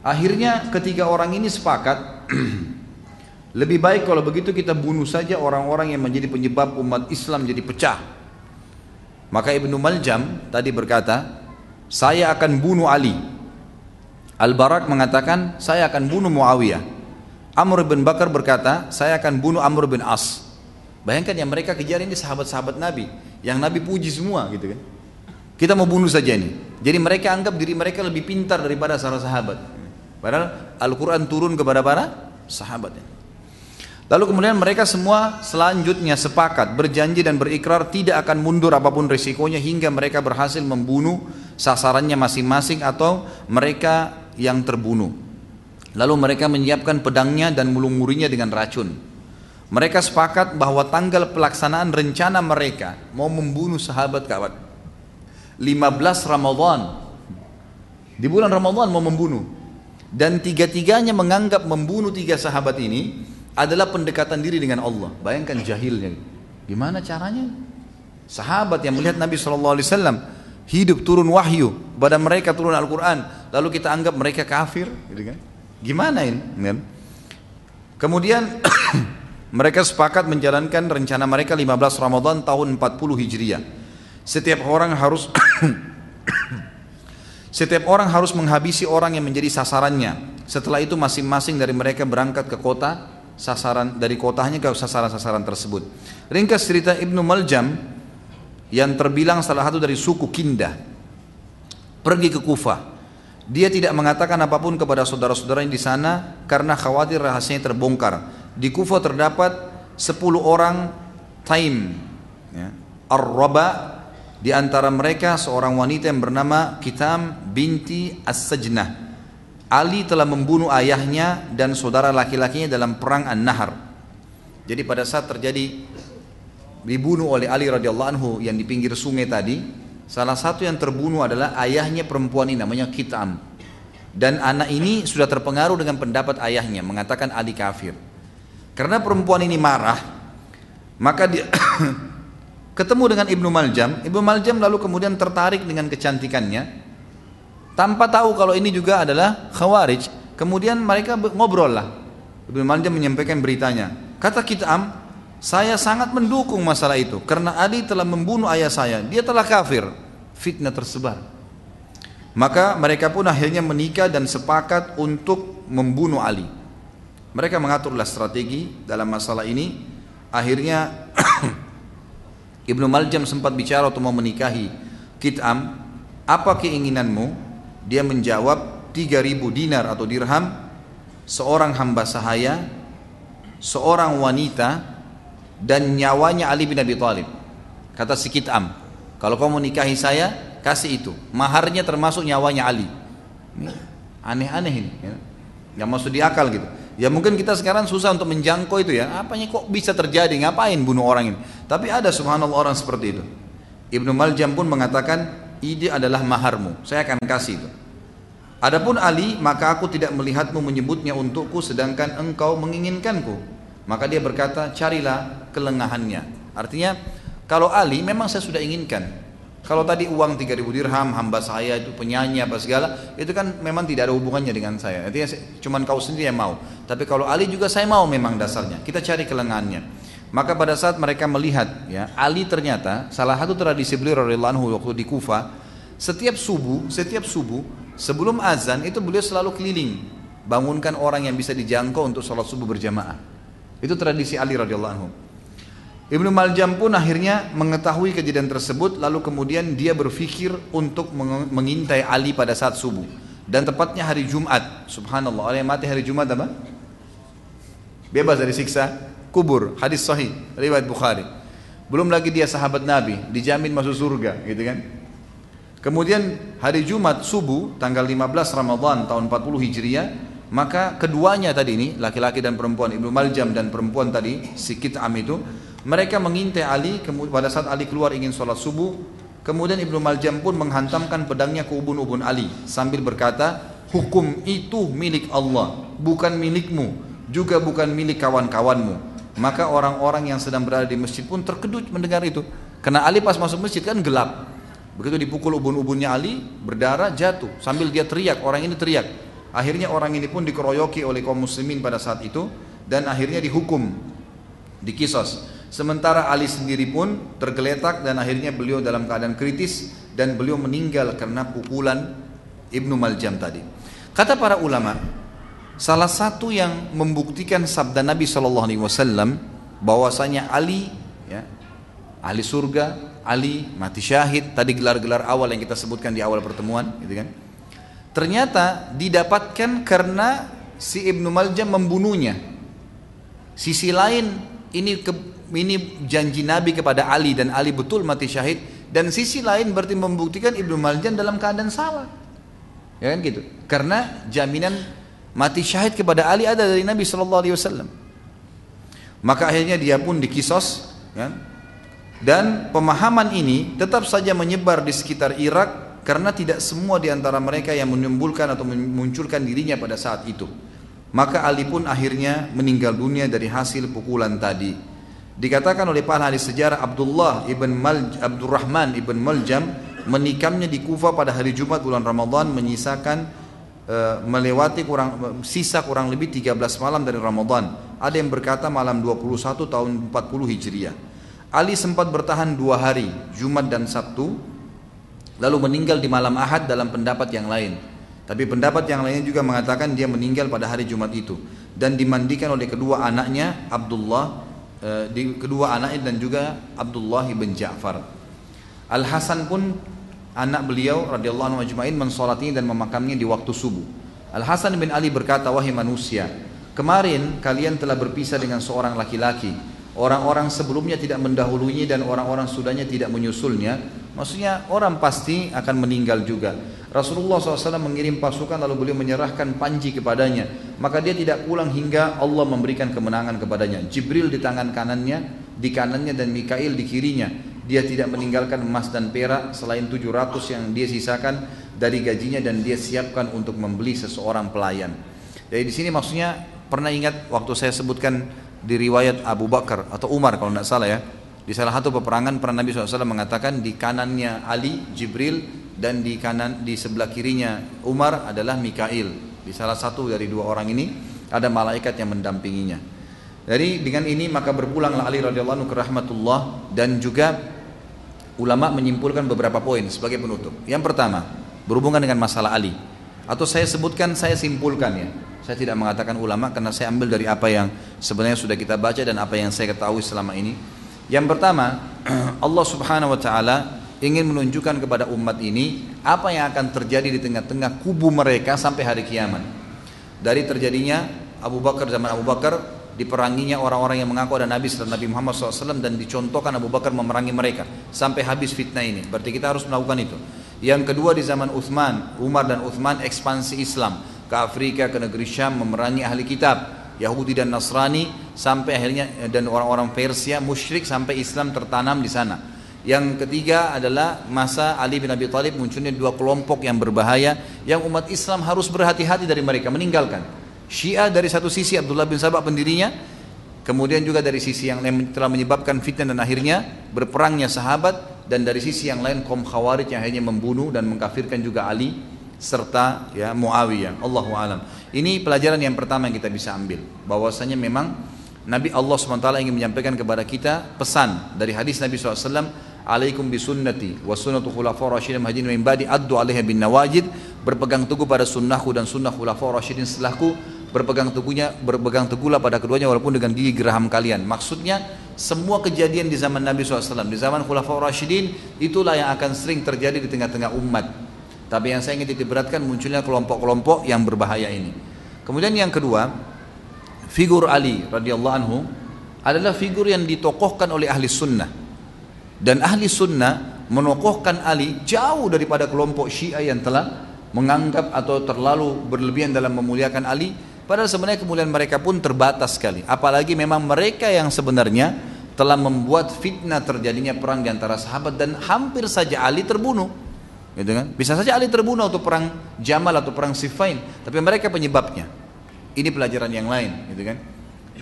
akhirnya ketiga orang ini sepakat lebih baik kalau begitu kita bunuh saja orang-orang yang menjadi penyebab umat Islam jadi pecah. Maka Ibnu Maljam tadi berkata saya akan bunuh Ali. Al-Barak mengatakan, saya akan bunuh Muawiyah. Amr bin Bakar berkata, saya akan bunuh Amr bin As. Bayangkan yang mereka kejar ini sahabat-sahabat Nabi, yang Nabi puji semua gitu kan. Kita mau bunuh saja ini. Jadi mereka anggap diri mereka lebih pintar daripada para sahabat. Padahal Al-Quran turun kepada para sahabat. Lalu kemudian mereka semua selanjutnya sepakat berjanji dan berikrar tidak akan mundur apa pun risikonya hingga mereka berhasil membunuh sasarannya masing-masing atau mereka yang terbunuh. Lalu mereka menyiapkan pedangnya dan mulung-murinya dengan racun. Mereka sepakat bahwa tanggal pelaksanaan rencana mereka mau membunuh sahabat kawan. 15 Ramadhan. Di bulan Ramadhan mau membunuh. Dan tiga-tiganya menganggap membunuh tiga sahabat ini adalah pendekatan diri dengan Allah. Bayangkan jahilnya. Gimana caranya? Sahabat yang melihat Nabi SAW hidup turun wahyu pada mereka turun Al-Quran lalu kita anggap mereka kafir gitu kan? gimana ini kan? kemudian Mereka sepakat menjalankan rencana mereka 15 Ramadan tahun 40 Hijriah. Setiap orang harus Setiap orang harus menghabisi orang yang menjadi sasarannya. Setelah itu masing-masing dari mereka berangkat ke kota sasaran dari kotanya ke sasaran-sasaran tersebut. Ringkas cerita Ibnu Maljam yang terbilang salah satu dari suku Kindah pergi ke Kufah. Dia tidak mengatakan apa pun kepada saudara-saudara yang di sana karena khawatir rahasianya terbongkar. Di Kufah terdapat 10 orang Taim ya. Ar-Raba di antara mereka seorang wanita yang bernama Kitam binti As-Sajnah. Ali telah membunuh ayahnya dan saudara laki-lakinya dalam perang An-Nahar. Jadi pada saat terjadi dibunuh oleh Ali radhiyallahu anhu yang di pinggir sungai tadi, salah satu yang terbunuh adalah ayahnya perempuan ini namanya Kitam. Dan anak ini sudah terpengaruh dengan pendapat ayahnya mengatakan Ali kafir. Karena perempuan ini marah, maka dia ketemu dengan Ibnu Maljam, Ibnu Maljam lalu kemudian tertarik dengan kecantikannya, tanpa tahu kalau ini juga adalah khawarij. Kemudian mereka ngobrol lah. Ibnu Maljam menyampaikan beritanya. Kata Kitam, saya sangat mendukung masalah itu karena Ali telah membunuh ayah saya. Dia telah kafir. Fitnah tersebar. Maka mereka pun akhirnya menikah dan sepakat untuk membunuh Ali. Mereka mengaturlah strategi dalam masalah ini. Akhirnya Ibnu Maljam sempat bicara untuk mau menikahi Kit'am, apa keinginanmu? Dia menjawab 3000 dinar atau dirham, seorang hamba sahaya, seorang wanita, dan nyawanya Ali bin Abi Thalib. Kata si Kit'am, kalau kau menikahi saya, kasih itu. Maharnya termasuk nyawanya Ali. Aneh-aneh ini. Ya. Yang masuk di akal gitu. Ya mungkin kita sekarang susah untuk menjangkau itu ya. Apanya kok bisa terjadi? Ngapain bunuh orang ini? Tapi ada subhanallah orang seperti itu. Ibnu Maljam pun mengatakan, ide adalah maharmu. Saya akan kasih itu. Adapun Ali, maka aku tidak melihatmu menyebutnya untukku sedangkan engkau menginginkanku. Maka dia berkata, carilah kelengahannya. Artinya, kalau Ali memang saya sudah inginkan. Kalau tadi uang 3000 dirham, hamba saya itu penyanyi apa segala, itu kan memang tidak ada hubungannya dengan saya. Artinya cuma kau sendiri yang mau. Tapi kalau Ali juga saya mau memang dasarnya. Kita cari kelengahannya. Maka pada saat mereka melihat ya Ali ternyata salah satu tradisi beliau radhiyallahu waktu di Kufa, setiap subuh, setiap subuh sebelum azan itu beliau selalu keliling bangunkan orang yang bisa dijangkau untuk sholat subuh berjamaah. Itu tradisi Ali radhiyallahu anhu. Ibnu Maljam pun akhirnya mengetahui kejadian tersebut lalu kemudian dia berpikir untuk mengintai Ali pada saat subuh dan tepatnya hari Jumat. Subhanallah, orang yang mati hari Jumat apa? Bebas dari siksa kubur. Hadis sahih riwayat Bukhari. Belum lagi dia sahabat Nabi, dijamin masuk surga, gitu kan? Kemudian hari Jumat subuh tanggal 15 Ramadan tahun 40 Hijriah maka keduanya tadi ini laki-laki dan perempuan Ibnu Maljam dan perempuan tadi si Kit'am itu mereka mengintai Ali pada saat Ali keluar ingin sholat subuh. Kemudian Ibnu Maljam pun menghantamkan pedangnya ke ubun-ubun Ali sambil berkata, hukum itu milik Allah, bukan milikmu, juga bukan milik kawan-kawanmu. Maka orang-orang yang sedang berada di masjid pun terkejut mendengar itu. Karena Ali pas masuk masjid kan gelap. Begitu dipukul ubun-ubunnya Ali, berdarah jatuh sambil dia teriak, orang ini teriak. Akhirnya orang ini pun dikeroyoki oleh kaum muslimin pada saat itu dan akhirnya dihukum, dikisos. Sementara Ali sendiri pun tergeletak dan akhirnya beliau dalam keadaan kritis dan beliau meninggal karena pukulan Ibnu Maljam tadi. Kata para ulama, salah satu yang membuktikan sabda Nabi Shallallahu Alaihi Wasallam bahwasanya Ali, ya, Ali surga, Ali mati syahid. Tadi gelar-gelar awal yang kita sebutkan di awal pertemuan, gitu kan? Ternyata didapatkan karena si Ibnu Maljam membunuhnya. Sisi lain ini ke, ini janji Nabi kepada Ali dan Ali betul mati syahid dan sisi lain berarti membuktikan Ibnu Maljan dalam keadaan salah. Ya kan gitu. Karena jaminan mati syahid kepada Ali ada dari Nabi Shallallahu alaihi wasallam. Maka akhirnya dia pun dikisos ya. Dan pemahaman ini tetap saja menyebar di sekitar Irak karena tidak semua di antara mereka yang menimbulkan atau memunculkan dirinya pada saat itu. Maka Ali pun akhirnya meninggal dunia dari hasil pukulan tadi. Dikatakan oleh para ahli sejarah Abdullah ibn Mal Abdurrahman ibn Maljam menikamnya di Kufa pada hari Jumat bulan Ramadan menyisakan melewati kurang sisa kurang lebih 13 malam dari Ramadan. Ada yang berkata malam 21 tahun 40 Hijriah. Ali sempat bertahan dua hari, Jumat dan Sabtu, lalu meninggal di malam Ahad dalam pendapat yang lain. Tapi pendapat yang lainnya juga mengatakan dia meninggal pada hari Jumat itu dan dimandikan oleh kedua anaknya Abdullah eh, di kedua anaknya dan juga Abdullah bin Ja'far. Al Hasan pun anak beliau radhiyallahu anhu ajma'in mensolatinya dan memakamnya di waktu subuh. Al Hasan bin Ali berkata, "Wahai manusia, kemarin kalian telah berpisah dengan seorang laki-laki. Orang-orang sebelumnya tidak mendahulunya dan orang-orang sudahnya tidak menyusulnya. Maksudnya orang pasti akan meninggal juga. Rasulullah SAW mengirim pasukan lalu beliau menyerahkan panji kepadanya. Maka dia tidak pulang hingga Allah memberikan kemenangan kepadanya. Jibril di tangan kanannya, di kanannya dan Mikail di kirinya dia tidak meninggalkan emas dan perak selain 700 yang dia sisakan dari gajinya dan dia siapkan untuk membeli seseorang pelayan. Jadi di sini maksudnya pernah ingat waktu saya sebutkan di riwayat Abu Bakar atau Umar kalau tidak salah ya. Di salah satu peperangan pernah Nabi SAW mengatakan di kanannya Ali, Jibril dan di kanan di sebelah kirinya Umar adalah Mikail. Di salah satu dari dua orang ini ada malaikat yang mendampinginya. Dari dengan ini maka berpulanglah Ali radhiyallahu anhu ke rahmatullah dan juga ulama menyimpulkan beberapa poin sebagai penutup. Yang pertama, berhubungan dengan masalah Ali. Atau saya sebutkan, saya simpulkan ya. Saya tidak mengatakan ulama karena saya ambil dari apa yang sebenarnya sudah kita baca dan apa yang saya ketahui selama ini. Yang pertama, Allah Subhanahu wa taala ingin menunjukkan kepada umat ini apa yang akan terjadi di tengah-tengah kubu mereka sampai hari kiamat. Dari terjadinya Abu Bakar zaman Abu Bakar diperanginya orang-orang yang mengaku ada Nabi setelah Nabi Muhammad SAW dan dicontohkan Abu Bakar memerangi mereka sampai habis fitnah ini. Berarti kita harus melakukan itu. Yang kedua di zaman Uthman, Umar dan Uthman ekspansi Islam ke Afrika, ke negeri Syam memerangi ahli kitab. Yahudi dan Nasrani sampai akhirnya dan orang-orang Persia musyrik sampai Islam tertanam di sana. Yang ketiga adalah masa Ali bin Abi Thalib munculnya dua kelompok yang berbahaya yang umat Islam harus berhati-hati dari mereka meninggalkan. Syiah dari satu sisi Abdullah bin Sabah pendirinya, kemudian juga dari sisi yang telah menyebabkan fitnah dan akhirnya berperangnya sahabat dan dari sisi yang lain kaum Khawarij yang akhirnya membunuh dan mengkafirkan juga Ali serta ya Muawiyah. Allahu alam. Ini pelajaran yang pertama yang kita bisa ambil bahwasanya memang Nabi Allah SWT ingin menyampaikan kepada kita pesan dari hadis Nabi SAW alaikum bisunnati wa sunnatu khulafa rasyidin mahdin min ba'di addu alaiha bin nawajid berpegang teguh pada sunnahku dan sunnah khulafa rasyidin setelahku berpegang teguhnya berpegang teguhlah pada keduanya walaupun dengan gigi geraham kalian maksudnya semua kejadian di zaman Nabi SAW di zaman Khulafaur Rashidin itulah yang akan sering terjadi di tengah-tengah umat. Tapi yang saya ingin beratkan munculnya kelompok-kelompok yang berbahaya ini. Kemudian yang kedua figur Ali radhiyallahu anhu adalah figur yang ditokohkan oleh ahli sunnah. Dan ahli sunnah menokohkan Ali jauh daripada kelompok syiah yang telah menganggap atau terlalu berlebihan dalam memuliakan Ali Padahal sebenarnya kemuliaan mereka pun terbatas sekali. Apalagi memang mereka yang sebenarnya telah membuat fitnah terjadinya perang di antara sahabat dan hampir saja Ali terbunuh. Gitu kan? Bisa saja Ali terbunuh atau perang Jamal atau perang Siffin, tapi mereka penyebabnya. Ini pelajaran yang lain, gitu kan?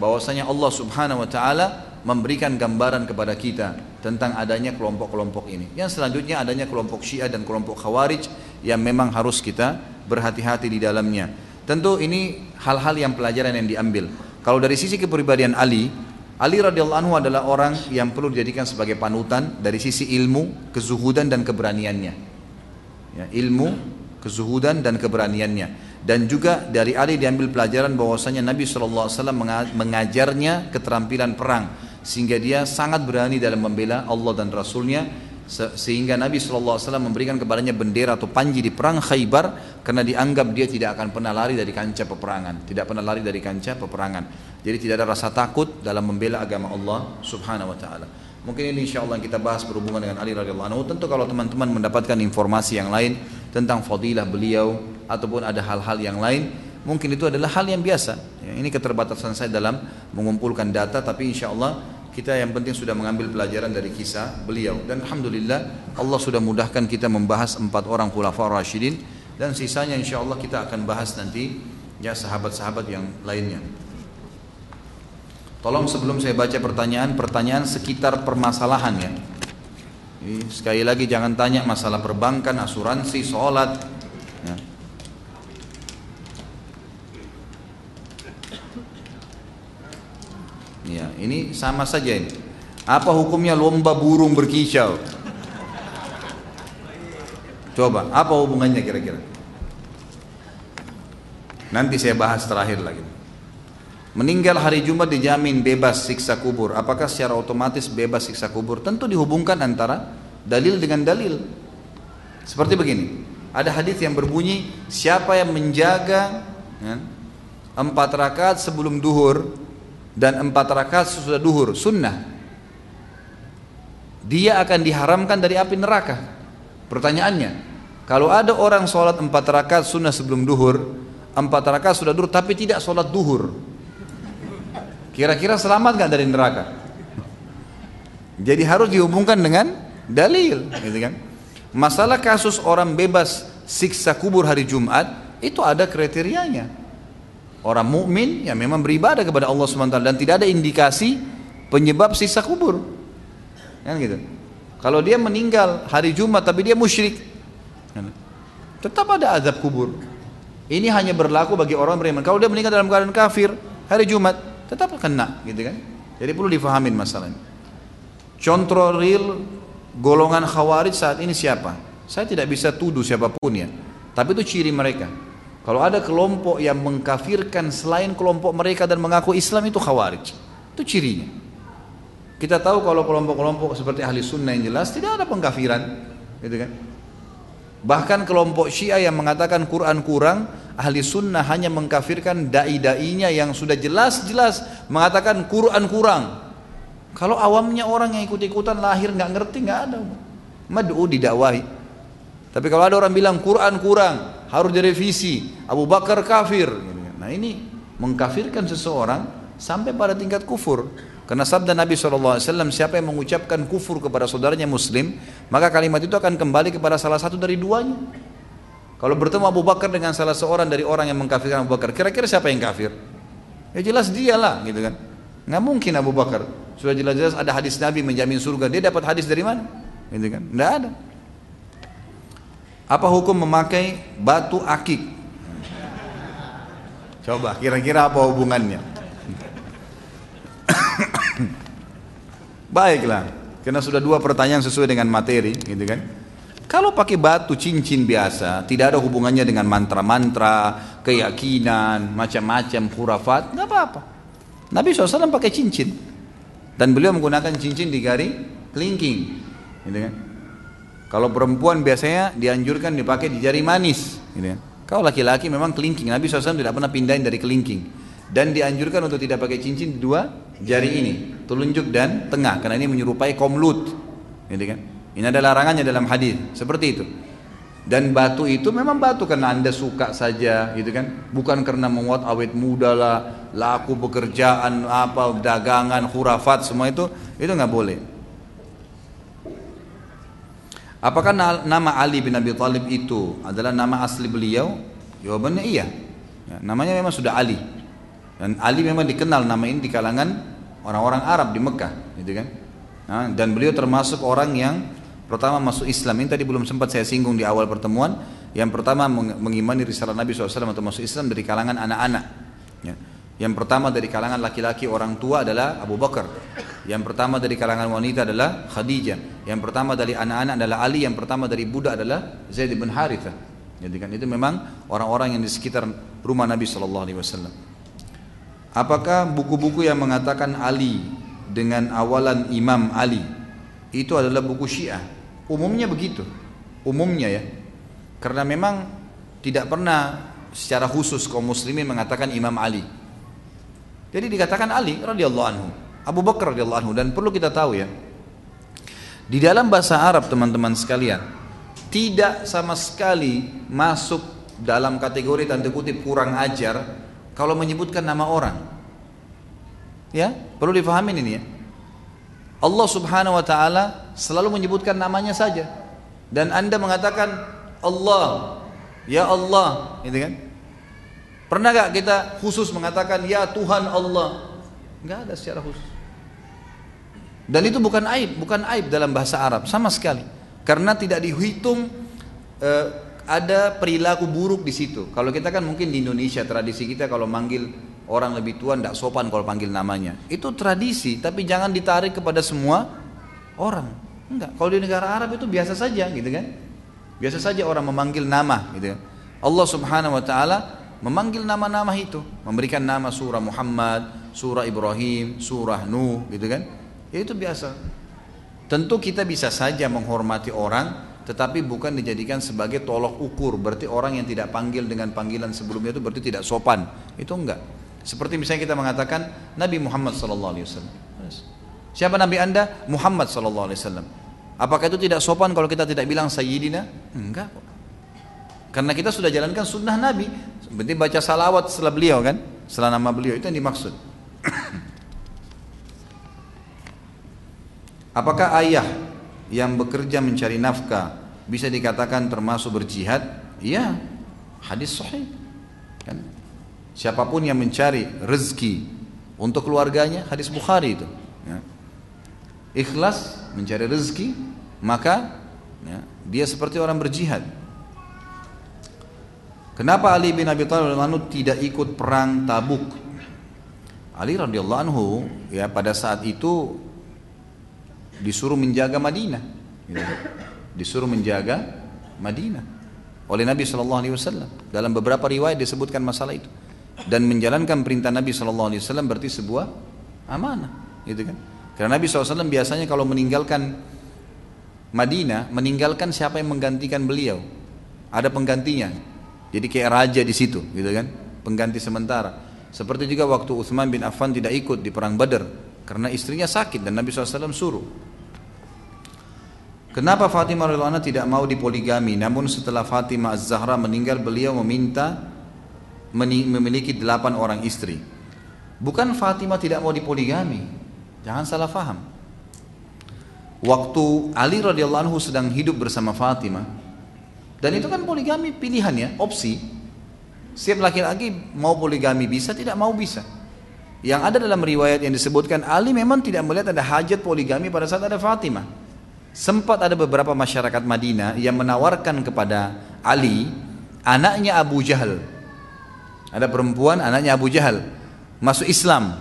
Bahwasanya Allah Subhanahu wa taala memberikan gambaran kepada kita tentang adanya kelompok-kelompok ini. Yang selanjutnya adanya kelompok Syiah dan kelompok Khawarij yang memang harus kita berhati-hati di dalamnya. Tentu ini hal-hal yang pelajaran yang diambil. Kalau dari sisi kepribadian Ali, Ali radhiyallahu anhu adalah orang yang perlu dijadikan sebagai panutan dari sisi ilmu, kezuhudan dan keberaniannya. Ya, ilmu, kezuhudan dan keberaniannya. Dan juga dari Ali diambil pelajaran bahwasanya Nabi SAW mengajarnya keterampilan perang sehingga dia sangat berani dalam membela Allah dan Rasulnya sehingga Nabi SAW memberikan kepadanya bendera atau panji di perang Khaybar karena dianggap dia tidak akan pernah lari dari kancah peperangan. Tidak pernah lari dari kancah peperangan. Jadi tidak ada rasa takut dalam membela agama Allah subhanahu wa ta'ala. Mungkin ini insya Allah kita bahas berhubungan dengan Ali radhiyallahu anhu. Tentu kalau teman-teman mendapatkan informasi yang lain tentang fadilah beliau ataupun ada hal-hal yang lain mungkin itu adalah hal yang biasa. Ya, ini keterbatasan saya dalam mengumpulkan data tapi insya Allah kita yang penting sudah mengambil pelajaran dari kisah beliau dan alhamdulillah Allah sudah mudahkan kita membahas empat orang khulafaur rasyidin dan sisanya insya Allah kita akan bahas nanti ya sahabat-sahabat yang lainnya. Tolong sebelum saya baca pertanyaan, pertanyaan sekitar permasalahan ya. sekali lagi jangan tanya masalah perbankan, asuransi, sholat. Ya. Ya, ini sama saja ini. Apa hukumnya lomba burung berkicau? Coba, apa hubungannya kira-kira? Nanti saya bahas terakhir lagi. Meninggal hari Jumat dijamin bebas siksa kubur. Apakah secara otomatis bebas siksa kubur? Tentu dihubungkan antara dalil dengan dalil. Seperti begini. Ada hadis yang berbunyi, siapa yang menjaga ya, empat rakaat sebelum duhur dan empat rakaat sesudah duhur, sunnah. Dia akan diharamkan dari api neraka. Pertanyaannya, kalau ada orang sholat empat rakaat sunnah sebelum duhur, empat rakaat sudah duhur tapi tidak sholat duhur, kira-kira selamat nggak dari neraka? Jadi harus dihubungkan dengan dalil, gitu kan? Masalah kasus orang bebas siksa kubur hari Jumat itu ada kriterianya. Orang mukmin yang memang beribadah kepada Allah SWT dan tidak ada indikasi penyebab siksa kubur. Kan gitu. Kalau dia meninggal hari Jumat tapi dia musyrik, kan? tetap ada azab kubur. Ini hanya berlaku bagi orang beriman. Kalau dia meninggal dalam keadaan kafir hari Jumat, tetap kena, gitu kan? Jadi perlu difahamin masalahnya. Contoh real golongan khawarij saat ini siapa? Saya tidak bisa tuduh siapa pun ya. Tapi itu ciri mereka. Kalau ada kelompok yang mengkafirkan selain kelompok mereka dan mengaku Islam itu khawarij. Itu cirinya. Kita tahu kalau kelompok-kelompok seperti ahli sunnah yang jelas tidak ada pengkafiran. Gitu kan? Bahkan kelompok syiah yang mengatakan Quran kurang, ahli sunnah hanya mengkafirkan dai-dainya yang sudah jelas-jelas mengatakan Quran kurang. Kalau awamnya orang yang ikut-ikutan lahir nggak ngerti nggak ada. Mad'u didakwahi. Tapi kalau ada orang bilang Quran kurang, harus direvisi, Abu Bakar kafir. Nah ini mengkafirkan seseorang sampai pada tingkat kufur. Karena sabda Nabi SAW, siapa yang mengucapkan kufur kepada saudaranya muslim, maka kalimat itu akan kembali kepada salah satu dari duanya. Kalau bertemu Abu Bakar dengan salah seorang dari orang yang mengkafirkan Abu Bakar, kira-kira siapa yang kafir? Ya jelas dia lah, gitu kan. Nggak mungkin Abu Bakar. Sudah jelas-jelas ada hadis Nabi menjamin surga. Dia dapat hadis dari mana? Gitu kan? Tidak ada. Apa hukum memakai batu akik? Coba kira-kira apa hubungannya? Baiklah, karena sudah dua pertanyaan sesuai dengan materi, gitu kan? Kalau pakai batu cincin biasa, tidak ada hubungannya dengan mantra-mantra, keyakinan, macam-macam khurafat, nggak apa-apa. Nabi SAW pakai cincin, dan beliau menggunakan cincin di jari kelingking gitu kan kalau perempuan biasanya dianjurkan dipakai di jari manis gitu kan kalau laki-laki memang kelingking. Nabi SAW tidak pernah pindahin dari kelingking. Dan dianjurkan untuk tidak pakai cincin di dua jari ini telunjuk dan tengah karena ini menyerupai kaum Lut gitu kan. Ini ada larangannya dalam hadis seperti itu. Dan batu itu memang batu karena anda suka saja gitu kan. Bukan karena memuat awet muda lah laku pekerjaan apa dagangan khurafat semua itu itu nggak boleh apakah nama Ali bin Abi Thalib itu adalah nama asli beliau jawabannya iya ya, namanya memang sudah Ali dan Ali memang dikenal nama ini di kalangan orang-orang Arab di Mekah gitu kan nah, dan beliau termasuk orang yang Pertama masuk Islam ini tadi belum sempat saya singgung di awal pertemuan. Yang pertama mengimani risalah Nabi SAW atau masuk Islam dari kalangan anak-anak. Ya. Yang pertama dari kalangan laki-laki orang tua adalah Abu Bakar. Yang pertama dari kalangan wanita adalah Khadijah. Yang pertama dari anak-anak adalah Ali. Yang pertama dari budak adalah Zaid bin Harithah. Jadi kan itu memang orang-orang yang di sekitar rumah Nabi SAW. Apakah buku-buku yang mengatakan Ali dengan awalan Imam Ali itu adalah buku Syiah? Umumnya begitu. Umumnya ya. Karena memang tidak pernah secara khusus kaum muslimin mengatakan Imam Ali. Jadi dikatakan Ali radhiyallahu anhu, Abu Bakar radhiyallahu anhu dan perlu kita tahu ya. Di dalam bahasa Arab teman-teman sekalian, tidak sama sekali masuk dalam kategori tanda kutip kurang ajar kalau menyebutkan nama orang. Ya, perlu difahami ini ya. Allah Subhanahu wa taala selalu menyebutkan namanya saja. Dan Anda mengatakan Allah, ya Allah, gitu kan? Pernah gak kita khusus mengatakan ya Tuhan Allah? Enggak ada secara khusus. Dan itu bukan aib, bukan aib dalam bahasa Arab sama sekali. Karena tidak dihitung eh, ada perilaku buruk di situ. Kalau kita kan mungkin di Indonesia tradisi kita kalau manggil orang lebih tua tidak sopan kalau panggil namanya. Itu tradisi, tapi jangan ditarik kepada semua orang. Enggak, kalau di negara Arab itu biasa saja gitu kan. Biasa saja orang memanggil nama gitu. Allah Subhanahu wa taala memanggil nama-nama itu, memberikan nama surah Muhammad, surah Ibrahim, surah Nuh gitu kan. Ya itu biasa. Tentu kita bisa saja menghormati orang tetapi bukan dijadikan sebagai tolok ukur. Berarti orang yang tidak panggil dengan panggilan sebelumnya itu berarti tidak sopan. Itu enggak. Seperti misalnya kita mengatakan Nabi Muhammad sallallahu alaihi wasallam. Siapa Nabi anda? Muhammad sallallahu alaihi wasallam. Apakah itu tidak sopan kalau kita tidak bilang sayyidina? Enggak karena kita sudah jalankan sunnah Nabi. Berarti baca salawat setelah beliau kan? Setelah nama beliau itu yang dimaksud apakah ayah yang bekerja mencari nafkah bisa dikatakan termasuk berjihad? Iya, hadis sahih. Kan? Siapa pun yang mencari rezeki untuk keluarganya, hadis Bukhari itu. Ya. Ikhlas mencari rezeki, maka ya, dia seperti orang berjihad. Kenapa Ali bin Abi Thalib tidak ikut perang Tabuk? Ali radhiyallahu anhu ya pada saat itu disuruh menjaga Madinah. Gitu. disuruh menjaga Madinah. Oleh Nabi Shallallahu Alaihi Wasallam. Dalam beberapa riwayat disebutkan masalah itu. Dan menjalankan perintah Nabi Shallallahu Alaihi Wasallam berarti sebuah amanah. Gitu kan? Karena Nabi SAW biasanya kalau meninggalkan Madinah meninggalkan siapa yang menggantikan beliau? Ada penggantinya. Jadi kayak raja di situ gitu kan? Pengganti sementara. Seperti juga waktu Utsman bin Affan tidak ikut di perang Badar karena istrinya sakit dan Nabi SAW suruh Kenapa Fatimah radhiyallahu tidak mau dipoligami? Namun setelah Fatimah Az-Zahra meninggal, beliau meminta memiliki delapan orang istri. Bukan Fatimah tidak mau dipoligami. Jangan salah faham. Waktu Ali radhiyallahu anhu sedang hidup bersama Fatimah, dan itu kan poligami pilihan ya, opsi. Setiap laki-laki mau poligami bisa, tidak mau bisa. Yang ada dalam riwayat yang disebutkan Ali memang tidak melihat ada hajat poligami pada saat ada Fatimah. Sempat ada beberapa masyarakat Madinah yang menawarkan kepada Ali anaknya Abu Jahal. Ada perempuan anaknya Abu Jahal masuk Islam.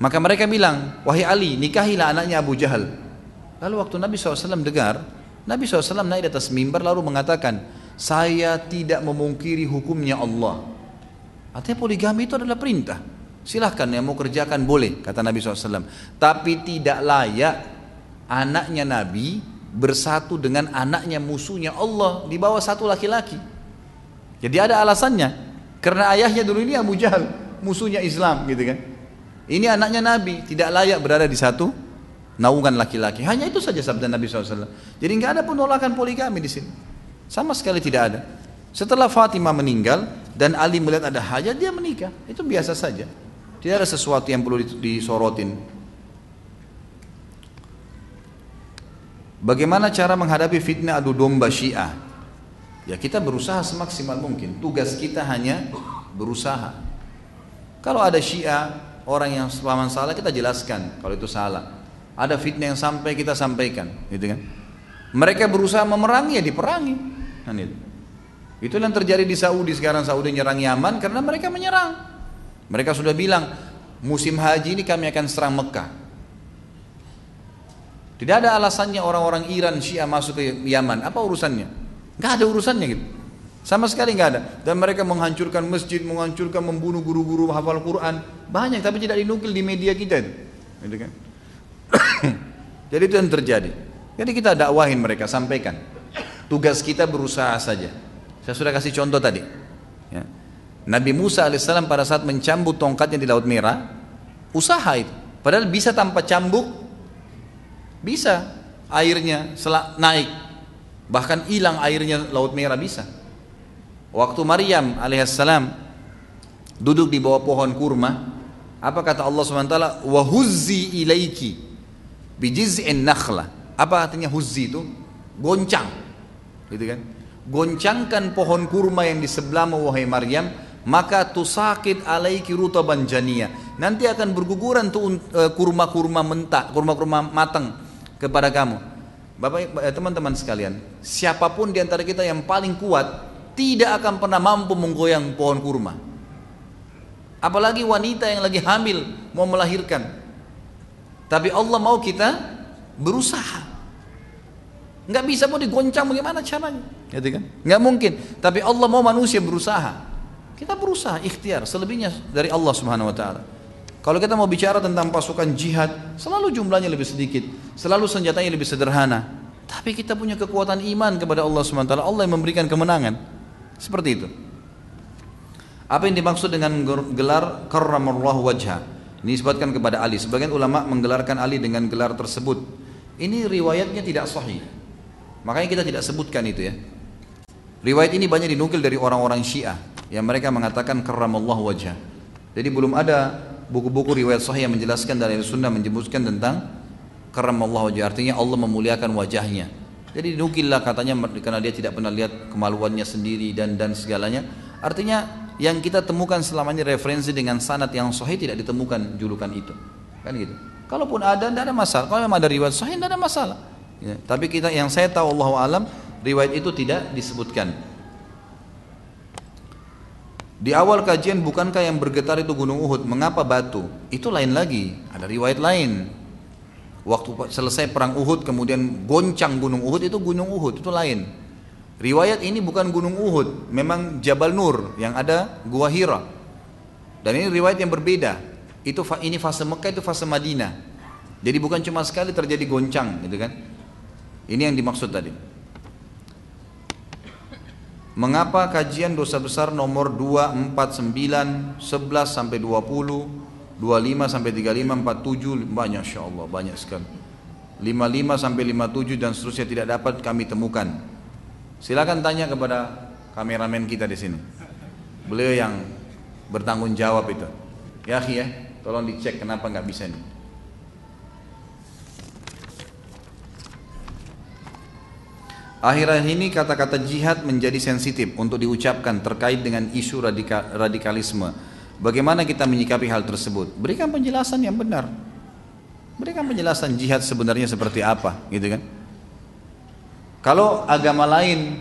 Maka mereka bilang, wahai Ali nikahilah anaknya Abu Jahal. Lalu waktu Nabi SAW dengar, Nabi SAW naik di atas mimbar lalu mengatakan, saya tidak memungkiri hukumnya Allah. Artinya poligami itu adalah perintah. Silahkan yang mau kerjakan boleh, kata Nabi SAW. Tapi tidak layak anaknya Nabi bersatu dengan anaknya musuhnya Allah di bawah satu laki-laki. Jadi ada alasannya. Karena ayahnya dulu ini Abu Jahal, musuhnya Islam gitu kan. Ini anaknya Nabi, tidak layak berada di satu naungan laki-laki. Hanya itu saja sabda Nabi SAW. Jadi nggak ada penolakan poligami di sini. Sama sekali tidak ada. Setelah Fatimah meninggal dan Ali melihat ada hajat, dia menikah. Itu biasa saja. Tidak ada sesuatu yang perlu disorotin. Bagaimana cara menghadapi fitnah adu domba Syiah? Ya kita berusaha semaksimal mungkin. Tugas kita hanya berusaha. Kalau ada Syiah, orang yang paman salah kita jelaskan kalau itu salah. Ada fitnah yang sampai kita sampaikan, gitu kan? Mereka berusaha memerangi ya diperangi. Kan itu. Itu yang terjadi di Saudi sekarang Saudi nyerang Yaman karena mereka menyerang. Mereka sudah bilang musim haji ini kami akan serang Mekah. Tidak ada alasannya orang-orang Iran Syiah masuk ke Yaman. Apa urusannya? Gak ada urusannya gitu. Sama sekali nggak ada. Dan mereka menghancurkan masjid, menghancurkan, membunuh guru-guru hafal Quran. Banyak tapi tidak dinukil di media kita itu. Gitu kan? Jadi itu yang terjadi. Jadi kita dakwahin mereka, sampaikan. Tugas kita berusaha saja. Saya sudah kasih contoh tadi. Nabi Musa alaihissalam pada saat mencambuk tongkatnya di Laut Merah, usaha itu. Padahal bisa tanpa cambuk, bisa airnya naik. Bahkan hilang airnya Laut Merah bisa. Waktu Maryam alaihissalam duduk di bawah pohon kurma, apa kata Allah SWT? Wahuzzi ilaiki bijiz'in nakhla. Apa artinya huzzi itu? Goncang. Gitu kan? Goncangkan pohon kurma yang di sebelahmu wahai Maryam, maka tusakit alaiki rutaban jania. Nanti akan berguguran tuh eh, kurma-kurma mentah, kurma-kurma matang kepada kamu. Bapak eh, teman-teman sekalian, siapa pun di antara kita yang paling kuat tidak akan pernah mampu menggoyang pohon kurma. Apalagi wanita yang lagi hamil mau melahirkan. Tapi Allah mau kita berusaha. Nggak bisa mau digoncang bagaimana caranya? Gitu kan? Nggak mungkin. Tapi Allah mau manusia berusaha. Kita berusaha ikhtiar selebihnya dari Allah Subhanahu wa taala. Kalau kita mau bicara tentang pasukan jihad, selalu jumlahnya lebih sedikit, selalu senjatanya lebih sederhana. Tapi kita punya kekuatan iman kepada Allah Subhanahu wa taala. Allah yang memberikan kemenangan. Seperti itu. Apa yang dimaksud dengan gelar karramallahu wajha? Ini disebutkan kepada Ali. Sebagian ulama menggelarkan Ali dengan gelar tersebut. Ini riwayatnya tidak sahih. Makanya kita tidak sebutkan itu ya. Riwayat ini banyak dinukil dari orang-orang Syiah yang mereka mengatakan karramallahu wajha. Jadi belum ada buku-buku riwayat sahih yang menjelaskan dari sunnah menyebutkan tentang karramallahu wajha. Artinya Allah memuliakan wajahnya. Jadi dinukillah katanya karena dia tidak pernah lihat kemaluannya sendiri dan dan segalanya. Artinya yang kita temukan selama ini referensi dengan sanat yang sahih tidak ditemukan julukan itu kan gitu kalaupun ada tidak ada masalah kalau memang ada riwayat sahih tidak ada masalah ya. tapi kita yang saya tahu Allah alam riwayat itu tidak disebutkan di awal kajian bukankah yang bergetar itu gunung Uhud mengapa batu itu lain lagi ada riwayat lain waktu selesai perang Uhud kemudian goncang gunung Uhud itu gunung Uhud itu lain Riwayat ini bukan Gunung Uhud, memang Jabal Nur yang ada Gua Hira. Dan ini riwayat yang berbeda. Itu ini fase Mekah itu fase Madinah. Jadi bukan cuma sekali terjadi goncang gitu kan. Ini yang dimaksud tadi. Mengapa kajian dosa besar nomor 2, 4, 9, 11 sampai 20, 25 sampai 35, 47 banyak insyaallah banyak sekali. 55 sampai 57 dan seterusnya tidak dapat kami temukan. Silakan tanya kepada kameramen kita di sini. Beliau yang bertanggung jawab itu. Ya, ya, tolong dicek kenapa nggak bisa ini. Akhir-akhir ini kata-kata jihad menjadi sensitif untuk diucapkan terkait dengan isu radikal, radikalisme. Bagaimana kita menyikapi hal tersebut? Berikan penjelasan yang benar. Berikan penjelasan jihad sebenarnya seperti apa, gitu kan? Kalau agama lain,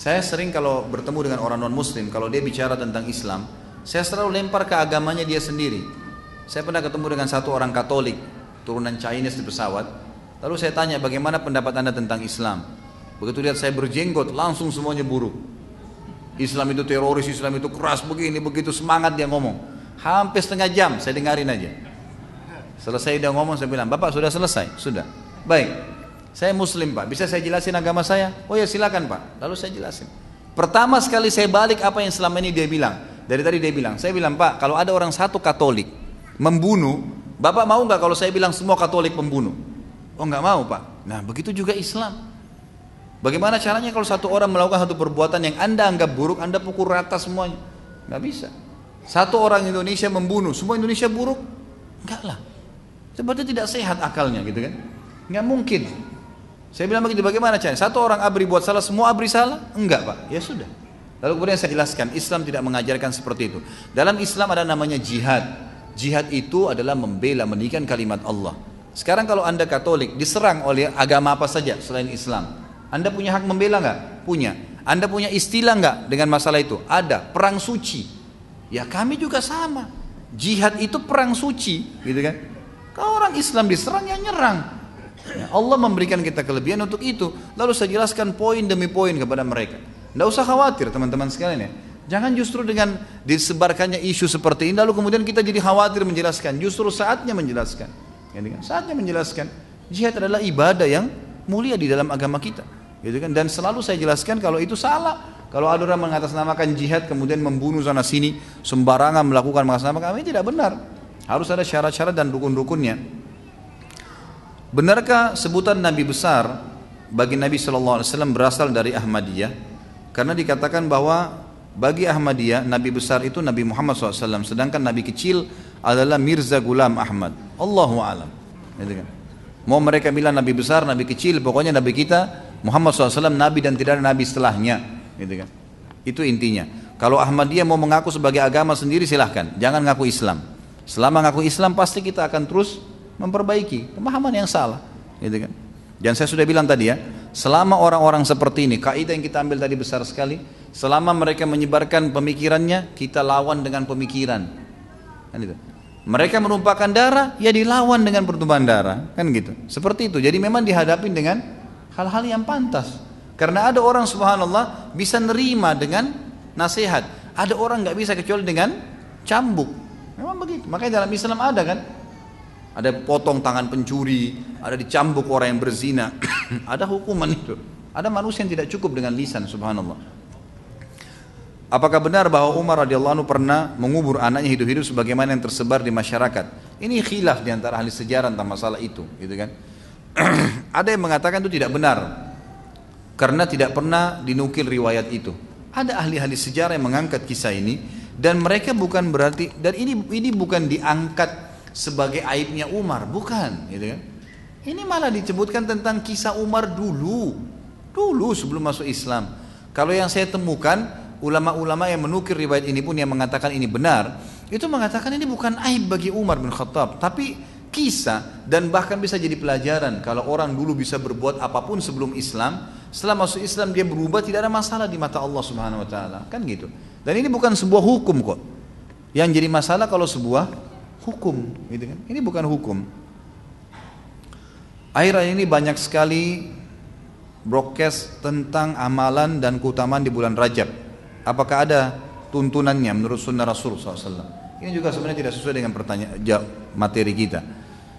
saya sering kalau bertemu dengan orang non muslim, kalau dia bicara tentang Islam, saya selalu lempar ke agamanya dia sendiri. Saya pernah ketemu dengan satu orang Katolik, turunan Chinese di pesawat. Lalu saya tanya bagaimana pendapat anda tentang Islam. Begitu lihat saya berjenggot, langsung semuanya buruk. Islam itu teroris, Islam itu keras begini, begitu semangat dia ngomong. Hampir setengah jam saya dengarin aja. Selesai dia ngomong saya bilang, Bapak sudah selesai? Sudah. Baik, saya muslim pak, bisa saya jelasin agama saya? Oh ya silakan pak, lalu saya jelasin. Pertama sekali saya balik apa yang selama ini dia bilang. Dari tadi dia bilang, saya bilang pak, kalau ada orang satu Katolik membunuh, bapak mau nggak kalau saya bilang semua Katolik membunuh? Oh nggak mau pak. Nah begitu juga Islam. Bagaimana caranya kalau satu orang melakukan satu perbuatan yang anda anggap buruk, anda pukul rata semuanya? Nggak bisa. Satu orang Indonesia membunuh, semua Indonesia buruk? Enggak lah. Seperti tidak sehat akalnya gitu kan? Nggak mungkin. Saya bilang begitu, bagaimana caranya? Satu orang abri buat salah, semua abri salah? Enggak pak, ya sudah. Lalu kemudian saya jelaskan, Islam tidak mengajarkan seperti itu. Dalam Islam ada namanya jihad. Jihad itu adalah membela, meninggikan kalimat Allah. Sekarang kalau anda Katolik diserang oleh agama apa saja selain Islam, anda punya hak membela nggak? Punya. Anda punya istilah nggak dengan masalah itu? Ada. Perang suci. Ya kami juga sama. Jihad itu perang suci, gitu kan? Kalau orang Islam diserang ya nyerang. Ya, Allah memberikan kita kelebihan untuk itu. Lalu saya jelaskan poin demi poin kepada mereka. Tidak usah khawatir teman-teman sekalian ya. Jangan justru dengan disebarkannya isu seperti ini lalu kemudian kita jadi khawatir menjelaskan. Justru saatnya menjelaskan. Ya, saatnya menjelaskan. Jihad adalah ibadah yang mulia di dalam agama kita. Gitu kan? Dan selalu saya jelaskan kalau itu salah. Kalau ada orang mengatasnamakan jihad kemudian membunuh sana sini sembarangan melakukan mengatasnamakan ini tidak benar. Harus ada syarat-syarat dan rukun-rukunnya. Benarkah sebutan Nabi besar bagi Nabi Shallallahu Alaihi Wasallam berasal dari Ahmadiyah? Karena dikatakan bahwa bagi Ahmadiyah Nabi besar itu Nabi Muhammad SAW, sedangkan Nabi kecil adalah Mirza Gulam Ahmad. Allahu alam. Gitu kan? Mau mereka bilang Nabi besar, Nabi kecil, pokoknya Nabi kita Muhammad SAW Nabi dan tidak ada Nabi setelahnya. Gitu kan? Itu intinya. Kalau Ahmadiyah mau mengaku sebagai agama sendiri silahkan, jangan ngaku Islam. Selama ngaku Islam pasti kita akan terus memperbaiki pemahaman yang salah gitu kan dan saya sudah bilang tadi ya selama orang-orang seperti ini kaidah yang kita ambil tadi besar sekali selama mereka menyebarkan pemikirannya kita lawan dengan pemikiran Kan itu. Mereka menumpahkan darah, ya dilawan dengan pertumpahan darah, kan gitu. Seperti itu. Jadi memang dihadapi dengan hal-hal yang pantas. Karena ada orang subhanallah bisa nerima dengan nasihat. Ada orang nggak bisa kecuali dengan cambuk. Memang begitu. Makanya dalam Islam ada kan. Ada potong tangan pencuri, ada dicambuk orang yang berzina. ada hukuman itu. Ada manusia yang tidak cukup dengan lisan subhanallah. Apakah benar bahwa Umar radhiyallahu anhu pernah mengubur anaknya hidup-hidup sebagaimana yang tersebar di masyarakat? Ini khilaf di antara ahli sejarah tentang masalah itu, gitu kan? Ada yang mengatakan itu tidak benar karena tidak pernah dinukil riwayat itu. Ada ahli-ahli sejarah yang mengangkat kisah ini dan mereka bukan berarti dan ini ini bukan diangkat sebagai aibnya Umar, bukan, gitu kan? Ini malah disebutkan tentang kisah Umar dulu, dulu sebelum masuk Islam. Kalau yang saya temukan ulama-ulama yang menukir riwayat ini pun yang mengatakan ini benar, itu mengatakan ini bukan aib bagi Umar bin Khattab, tapi kisah dan bahkan bisa jadi pelajaran kalau orang dulu bisa berbuat apa pun sebelum Islam, setelah masuk Islam dia berubah tidak ada masalah di mata Allah Subhanahu wa taala. Kan gitu. Dan ini bukan sebuah hukum kok. Yang jadi masalah kalau sebuah hukum, gitu kan. Ini bukan hukum. Akhir ini banyak sekali broadcast tentang amalan dan keutamaan di bulan Rajab Apakah ada tuntunannya menurut sunnah Rasul SAW? Ini juga sebenarnya tidak sesuai dengan pertanyaan materi kita.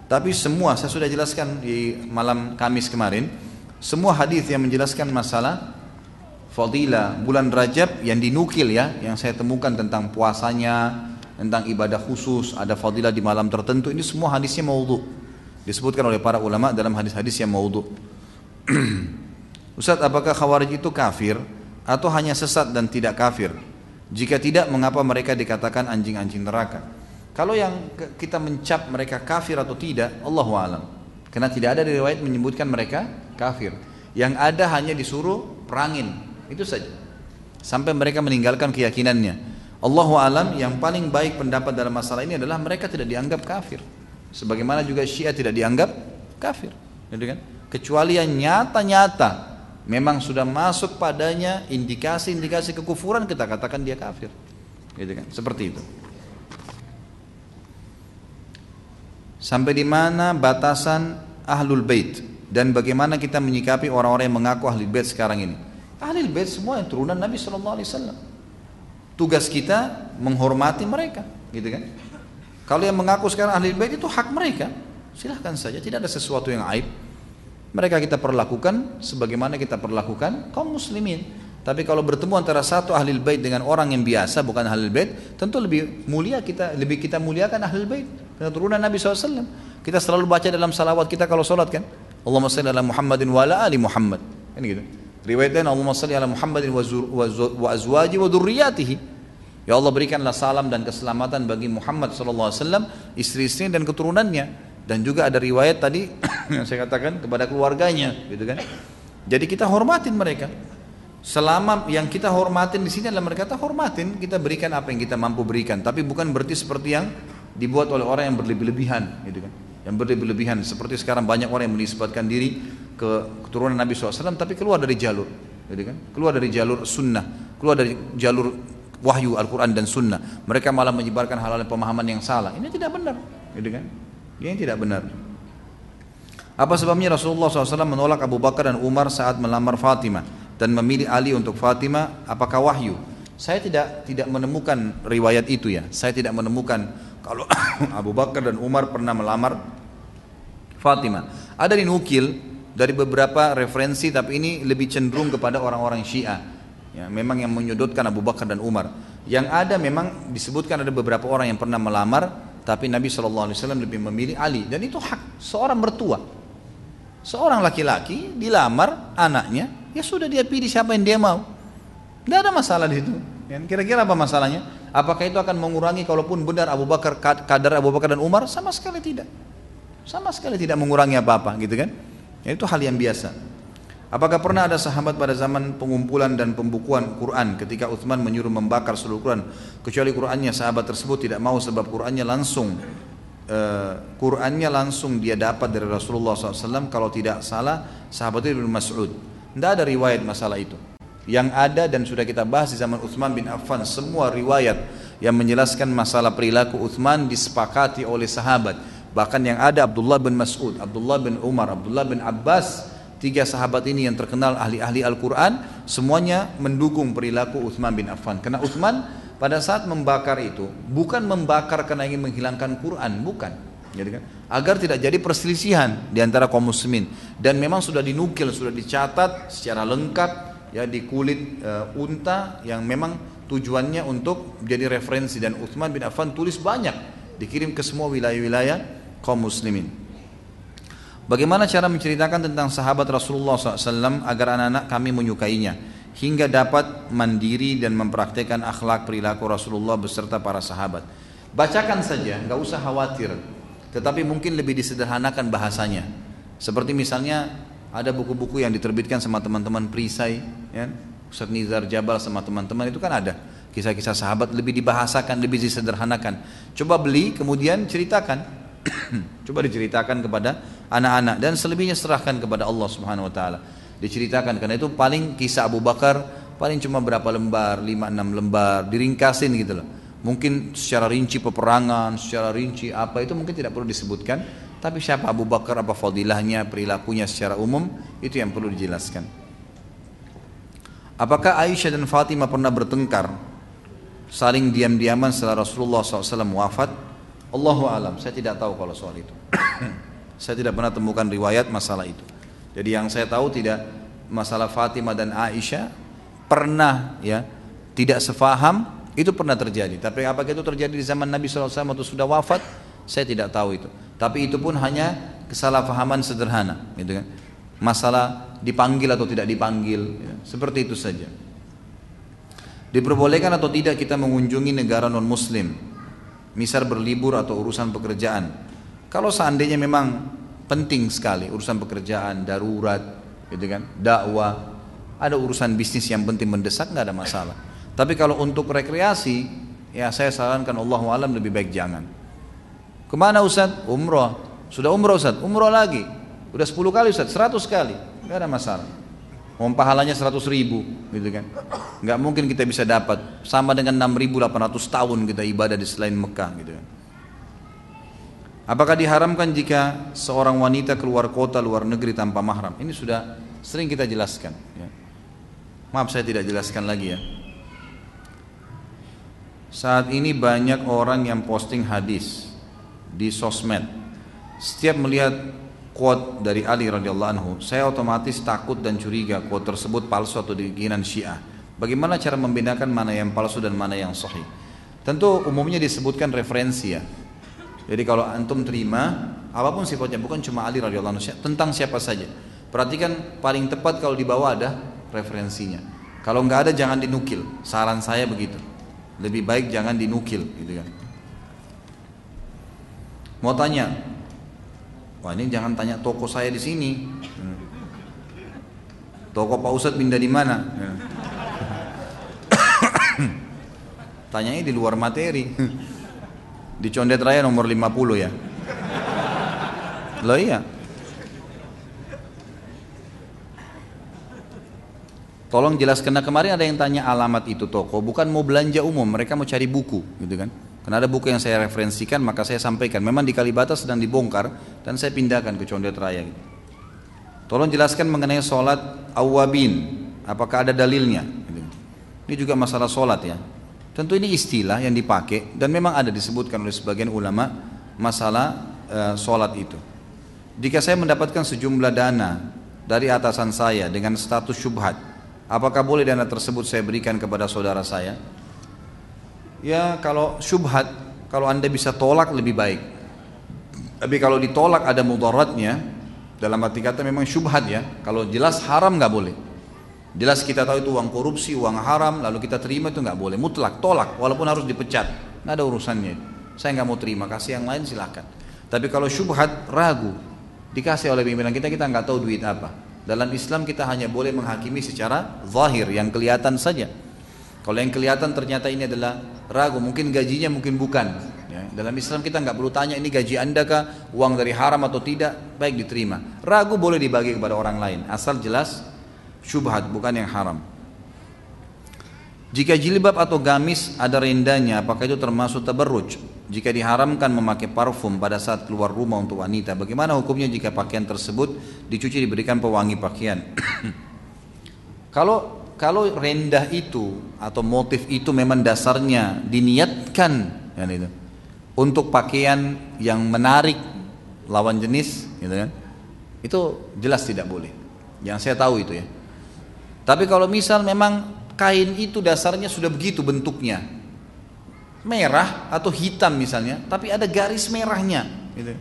Tapi semua saya sudah jelaskan di malam Kamis kemarin, semua hadis yang menjelaskan masalah fadilah bulan Rajab yang dinukil ya, yang saya temukan tentang puasanya, tentang ibadah khusus, ada fadilah di malam tertentu, ini semua hadisnya maudhu. Disebutkan oleh para ulama dalam hadis-hadis yang maudhu. Ustaz, apakah khawarij itu kafir? Atau hanya sesat dan tidak kafir? Jika tidak, mengapa mereka dikatakan anjing-anjing neraka? Kalau yang kita mencap mereka kafir atau tidak, Allah alam. Karena tidak ada riwayat menyebutkan mereka kafir. Yang ada hanya disuruh perangin, itu saja. Sampai mereka meninggalkan keyakinannya. Allah alam yang paling baik pendapat dalam masalah ini adalah mereka tidak dianggap kafir. Sebagaimana juga Syiah tidak dianggap kafir, gitu kan? Kecuali yang nyata-nyata memang sudah masuk padanya indikasi-indikasi kekufuran kita katakan dia kafir. Gitu kan? Seperti itu. Sampai di mana batasan ahlul bait? Dan bagaimana kita menyikapi orang-orang yang mengaku ahli bait sekarang ini? Ahli bait semua yang turunan Nabi Shallallahu Alaihi Wasallam. Tugas kita menghormati mereka gitu kan? Kalau yang mengaku sekarang ahli bait itu hak mereka. Silahkan saja tidak ada sesuatu yang aib mereka kita perlakukan sebagaimana kita perlakukan kaum muslimin. Tapi kalau bertemu antara satu ahli bait dengan orang yang biasa bukan ahli bait, tentu lebih mulia kita lebih kita muliakan ahli bait karena turunan Nabi SAW. Kita selalu baca dalam salawat kita kalau sholat kan. Allahumma salli ala Muhammadin wa ala ali Muhammad. Kan gitu. Riwayatnya Allahumma salli ala Muhammadin wa azwaji wa dzurriyyatihi. Ya Allah berikanlah salam dan keselamatan bagi Muhammad SAW, istri-istri dan keturunannya dan juga ada riwayat tadi yang saya katakan kepada keluarganya gitu kan? Jadi kita hormatin mereka. Selama yang kita hormatin di sini adalah mereka kita hormatin kita berikan apa yang kita mampu berikan. Tapi bukan berarti seperti yang dibuat oleh orang yang berlebih-lebihan gitu kan? Yang berlebih-lebihan. Seperti sekarang banyak orang yang menisbatkan diri ke keturunan Nabi SAW tapi keluar dari jalur gitu kan? Keluar dari jalur sunnah. Keluar dari jalur wahyu Al-Quran dan sunnah. Mereka malah menyebarkan hal-hal pemahaman yang salah. Ini tidak benar gitu kan ini tidak benar. Apa sebabnya Rasulullah SAW menolak Abu Bakar dan Umar saat melamar Fatimah dan memilih Ali untuk Fatimah? Apakah wahyu? Saya tidak tidak menemukan riwayat itu ya. Saya tidak menemukan kalau Abu Bakar dan Umar pernah melamar Fatimah. Ada dinukil dari beberapa referensi tapi ini lebih cenderung kepada orang-orang Syiah. Ya, memang yang menyudutkan Abu Bakar dan Umar. Yang ada memang disebutkan ada beberapa orang yang pernah melamar tapi Nabi SAW lebih memilih Ali dan itu hak seorang mertua. Seorang laki-laki dilamar anaknya, ya sudah dia pilih siapa yang dia mau. Tidak ada masalah di situ. Kira-kira apa masalahnya? Apakah itu akan mengurangi kalaupun benar Abu Bakar kadar Abu Bakar dan Umar? Sama sekali tidak. Sama sekali tidak mengurangi apa-apa gitu kan? Ya, itu hal yang biasa. Apakah pernah ada sahabat pada zaman pengumpulan dan pembukuan Quran ketika Uthman menyuruh membakar seluruh Quran? Kecuali Qurannya sahabat tersebut tidak mau sebab Qurannya langsung uh, Qurannya langsung dia dapat dari Rasulullah SAW kalau tidak salah sahabat itu Mas'ud. Tidak ada riwayat masalah itu. Yang ada dan sudah kita bahas di zaman Uthman bin Affan semua riwayat yang menjelaskan masalah perilaku Uthman disepakati oleh sahabat. Bahkan yang ada Abdullah bin Mas'ud, Abdullah bin Umar, Abdullah bin Abbas, tiga sahabat ini yang terkenal ahli-ahli Al-Quran, semuanya mendukung perilaku Uthman bin Affan. Karena Uthman pada saat membakar itu, bukan membakar karena ingin menghilangkan Quran, bukan. Jadi kan, agar tidak jadi perselisihan di antara kaum muslimin dan memang sudah dinukil sudah dicatat secara lengkap ya di kulit uh, unta yang memang tujuannya untuk jadi referensi dan Uthman bin Affan tulis banyak dikirim ke semua wilayah-wilayah kaum muslimin. Bagaimana cara menceritakan tentang sahabat Rasulullah SAW agar anak-anak kami menyukainya hingga dapat mandiri dan mempraktekkan akhlak perilaku Rasulullah beserta para sahabat. Bacakan saja, nggak usah khawatir. Tetapi mungkin lebih disederhanakan bahasanya. Seperti misalnya ada buku-buku yang diterbitkan sama teman-teman perisai, ya, Ustaz Nizar Jabal sama teman-teman itu kan ada kisah-kisah sahabat lebih dibahasakan, lebih disederhanakan. Coba beli kemudian ceritakan. Coba diceritakan kepada anak-anak dan selebihnya serahkan kepada Allah Subhanahu wa taala. Diceritakan karena itu paling kisah Abu Bakar paling cuma berapa lembar, 5 6 lembar, diringkasin gitu loh. Mungkin secara rinci peperangan, secara rinci apa itu mungkin tidak perlu disebutkan, tapi siapa Abu Bakar, apa fadilahnya, perilakunya secara umum itu yang perlu dijelaskan. Apakah Aisyah dan Fatimah pernah bertengkar saling diam-diaman setelah Rasulullah SAW wafat? Allahu alam, saya tidak tahu kalau soal itu. saya tidak pernah temukan riwayat masalah itu. Jadi yang saya tahu tidak masalah Fatimah dan Aisyah pernah ya tidak sefaham itu pernah terjadi. Tapi apakah itu terjadi di zaman Nabi SAW atau sudah wafat? Saya tidak tahu itu. Tapi itu pun hanya kesalahpahaman sederhana, gitu kan? Masalah dipanggil atau tidak dipanggil, ya. seperti itu saja. Diperbolehkan atau tidak kita mengunjungi negara non muslim, misal berlibur atau urusan pekerjaan. Kalau seandainya memang penting sekali urusan pekerjaan, darurat, gitu kan, dakwah, ada urusan bisnis yang penting mendesak nggak ada masalah. Tapi kalau untuk rekreasi, ya saya sarankan Allah alam lebih baik jangan. Ke mana Ustaz? Umroh. Sudah umroh Ustaz? Umroh lagi. Udah 10 kali Ustaz, 100 kali nggak ada masalah mau pahalanya 100 ribu gitu kan. Nggak mungkin kita bisa dapat. Sama dengan 6.800 tahun kita ibadah di selain Mekah gitu kan. Apakah diharamkan jika seorang wanita keluar kota luar negeri tanpa mahram? Ini sudah sering kita jelaskan ya. maaf saya tidak jelaskan lagi ya. Saat ini banyak orang yang posting hadis di sosmed. Setiap melihat quote dari Ali radhiyallahu anhu, saya otomatis takut dan curiga quote tersebut palsu atau dikinan Syiah. Bagaimana cara membedakan mana yang palsu dan mana yang sahih? Tentu umumnya disebutkan referensi ya. Jadi kalau antum terima apa pun sifatnya bukan cuma Ali radhiyallahu anhu tentang siapa saja. Perhatikan paling tepat kalau di bawah ada referensinya. Kalau nggak ada jangan dinukil. Saran saya begitu. Lebih baik jangan dinukil gitu kan. Mau tanya, Wah ini jangan tanya toko saya di sini. Toko Pak Ustadz pindah di mana? Tanyanya di luar materi. Di Condet Raya nomor 50 ya. Loh iya. Tolong jelaskan. Nah kemarin ada yang tanya alamat itu toko, bukan mau belanja umum, mereka mau cari buku, gitu kan? Karena ada buku yang saya referensikan maka saya sampaikan. Memang di Kalibata sedang dibongkar dan saya pindahkan ke Condet Raya. Tolong jelaskan mengenai sholat awabin. Apakah ada dalilnya? Ini juga masalah sholat ya. Tentu ini istilah yang dipakai dan memang ada disebutkan oleh sebagian ulama masalah e, sholat itu. Jika saya mendapatkan sejumlah dana dari atasan saya dengan status syubhat, apakah boleh dana tersebut saya berikan kepada saudara saya? Ya kalau syubhat kalau anda bisa tolak lebih baik. Tapi kalau ditolak ada mudaratnya dalam arti kata memang syubhat ya. Kalau jelas haram nggak boleh. Jelas kita tahu itu uang korupsi uang haram lalu kita terima itu nggak boleh. Mutlak tolak walaupun harus dipecat. Nggak ada urusannya. Saya nggak mau terima kasih yang lain silahkan tapi kalau syubhat ragu. Dikasih oleh pimpinan kita kita nggak tahu duit apa. Dalam Islam kita hanya boleh menghakimi secara zahir yang kelihatan saja kalau yang kelihatan ternyata ini adalah ragu, mungkin gajinya mungkin bukan. Ya, dalam Islam kita nggak perlu tanya ini gaji anda kah, uang dari haram atau tidak, baik diterima. Ragu boleh dibagi kepada orang lain, asal jelas syubhat bukan yang haram. Jika jilbab atau gamis ada rendahnya, apakah itu termasuk tabarruj? Jika diharamkan memakai parfum pada saat keluar rumah untuk wanita, bagaimana hukumnya jika pakaian tersebut dicuci diberikan pewangi pakaian? kalau kalau rendah itu atau motif itu memang dasarnya diniatkan kan itu. Untuk pakaian yang menarik lawan jenis gitu kan. Itu jelas tidak boleh. Yang saya tahu itu ya. Tapi kalau misal memang kain itu dasarnya sudah begitu bentuknya. Merah atau hitam misalnya tapi ada garis merahnya gitu.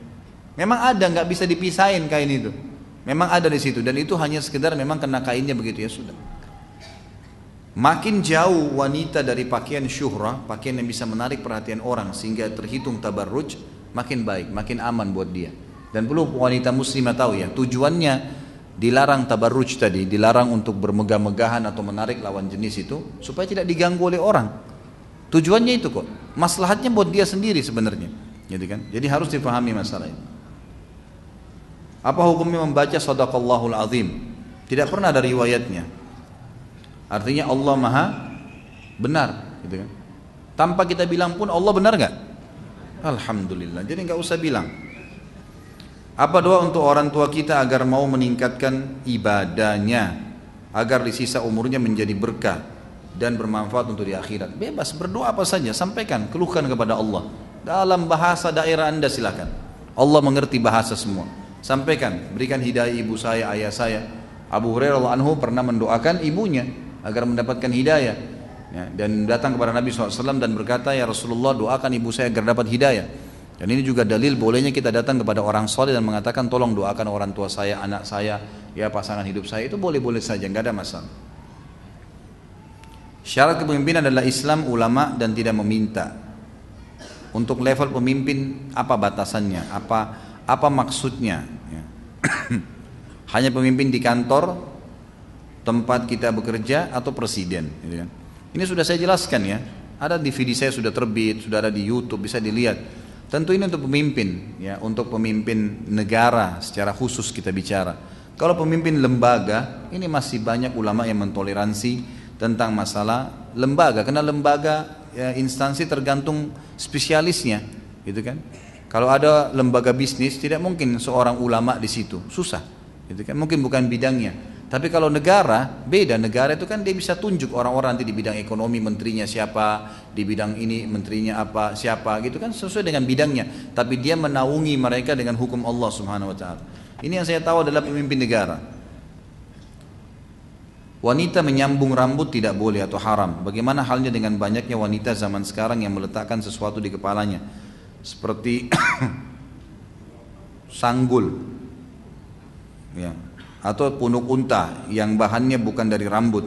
memang ada nggak bisa dipisahin kain itu. Memang ada di situ dan itu hanya sekedar memang kena kainnya begitu ya sudah makin jauh wanita dari pakaian syuhrah pakaian yang bisa menarik perhatian orang sehingga terhitung tabarruj makin baik makin aman buat dia dan perlu wanita muslimah tahu ya tujuannya dilarang tabarruj tadi, dilarang untuk bermegah-megahan atau menarik lawan jenis itu supaya tidak diganggu oleh orang. Tujuannya itu kok. Maslahatnya buat dia sendiri sebenarnya. Gitu kan? Jadi harus dipahami masalah ini. Apa hukumnya membaca sadaqallahul azim? Tidak pernah ada riwayatnya. Artinya Allah Maha benar, gitu kan? Tanpa kita bilang pun Allah benar nggak? Alhamdulillah. Jadi nggak usah bilang. Apa doa untuk orang tua kita agar mau meningkatkan ibadahnya agar di sisa umurnya menjadi berkah dan bermanfaat untuk di akhirat. Bebas berdoa apa saja, sampaikan, keluhkan kepada Allah. Dalam bahasa daerah Anda silakan. Allah mengerti bahasa semua. Sampaikan, berikan hidayah ibu saya, ayah saya. Abu Hurairah anhu pernah mendoakan ibunya agar mendapatkan hidayah. Ya, dan datang kepada Nabi SAW dan berkata, Ya Rasulullah doakan ibu saya agar dapat hidayah. Dan ini juga dalil bolehnya kita datang kepada orang soleh dan mengatakan tolong doakan orang tua saya, anak saya, ya pasangan hidup saya itu boleh-boleh saja, nggak ada masalah. Syarat kepemimpinan adalah Islam, ulama dan tidak meminta. Untuk level pemimpin apa batasannya? Apa apa maksudnya? Ya. Hanya pemimpin di kantor, tempat kita bekerja atau presiden. Gitu kan. Ini sudah saya jelaskan ya. Ada DVD saya sudah terbit, sudah ada di YouTube, bisa dilihat Tentu ini untuk pemimpin, ya, untuk pemimpin negara secara khusus kita bicara. Kalau pemimpin lembaga, ini masih banyak ulama yang mentoleransi tentang masalah lembaga, karena lembaga ya, instansi tergantung spesialisnya, gitu kan. Kalau ada lembaga bisnis, tidak mungkin seorang ulama di situ, susah, gitu kan. Mungkin bukan bidangnya. Tapi kalau negara, beda. Negara itu kan dia bisa tunjuk orang-orang nanti di bidang ekonomi menterinya siapa, di bidang ini menterinya apa, siapa gitu kan sesuai dengan bidangnya. Tapi dia menaungi mereka dengan hukum Allah Subhanahu wa taala. Ini yang saya tahu adalah pemimpin negara. Wanita menyambung rambut tidak boleh atau haram. Bagaimana halnya dengan banyaknya wanita zaman sekarang yang meletakkan sesuatu di kepalanya? Seperti sanggul. Ya, atau punuk unta yang bahannya bukan dari rambut.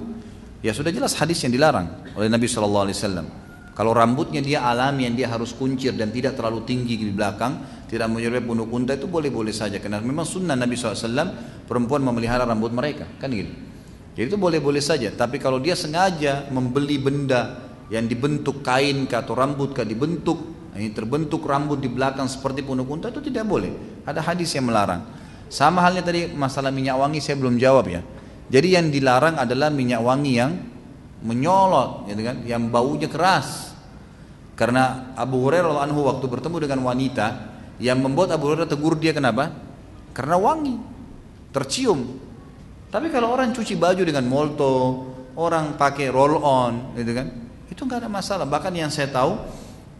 Ya sudah jelas hadis yang dilarang oleh Nabi Shallallahu Alaihi Wasallam. Kalau rambutnya dia alami yang dia harus kuncir dan tidak terlalu tinggi di belakang, tidak menyerupai punuk unta itu boleh-boleh saja. Karena memang sunnah Nabi SAW perempuan memelihara rambut mereka, kan gitu. Jadi itu boleh-boleh saja. Tapi kalau dia sengaja membeli benda yang dibentuk kain atau rambut kah dibentuk, ini terbentuk rambut di belakang seperti punuk unta itu tidak boleh. Ada hadis yang melarang. Sama halnya tadi masalah minyak wangi saya belum jawab ya. Jadi yang dilarang adalah minyak wangi yang menyolot, gitu kan, yang baunya keras. Karena Abu Hurairah anhu waktu bertemu dengan wanita yang membuat Abu Hurairah tegur dia kenapa? Karena wangi, tercium. Tapi kalau orang cuci baju dengan molto, orang pakai roll on, gitu kan, itu nggak ada masalah. Bahkan yang saya tahu,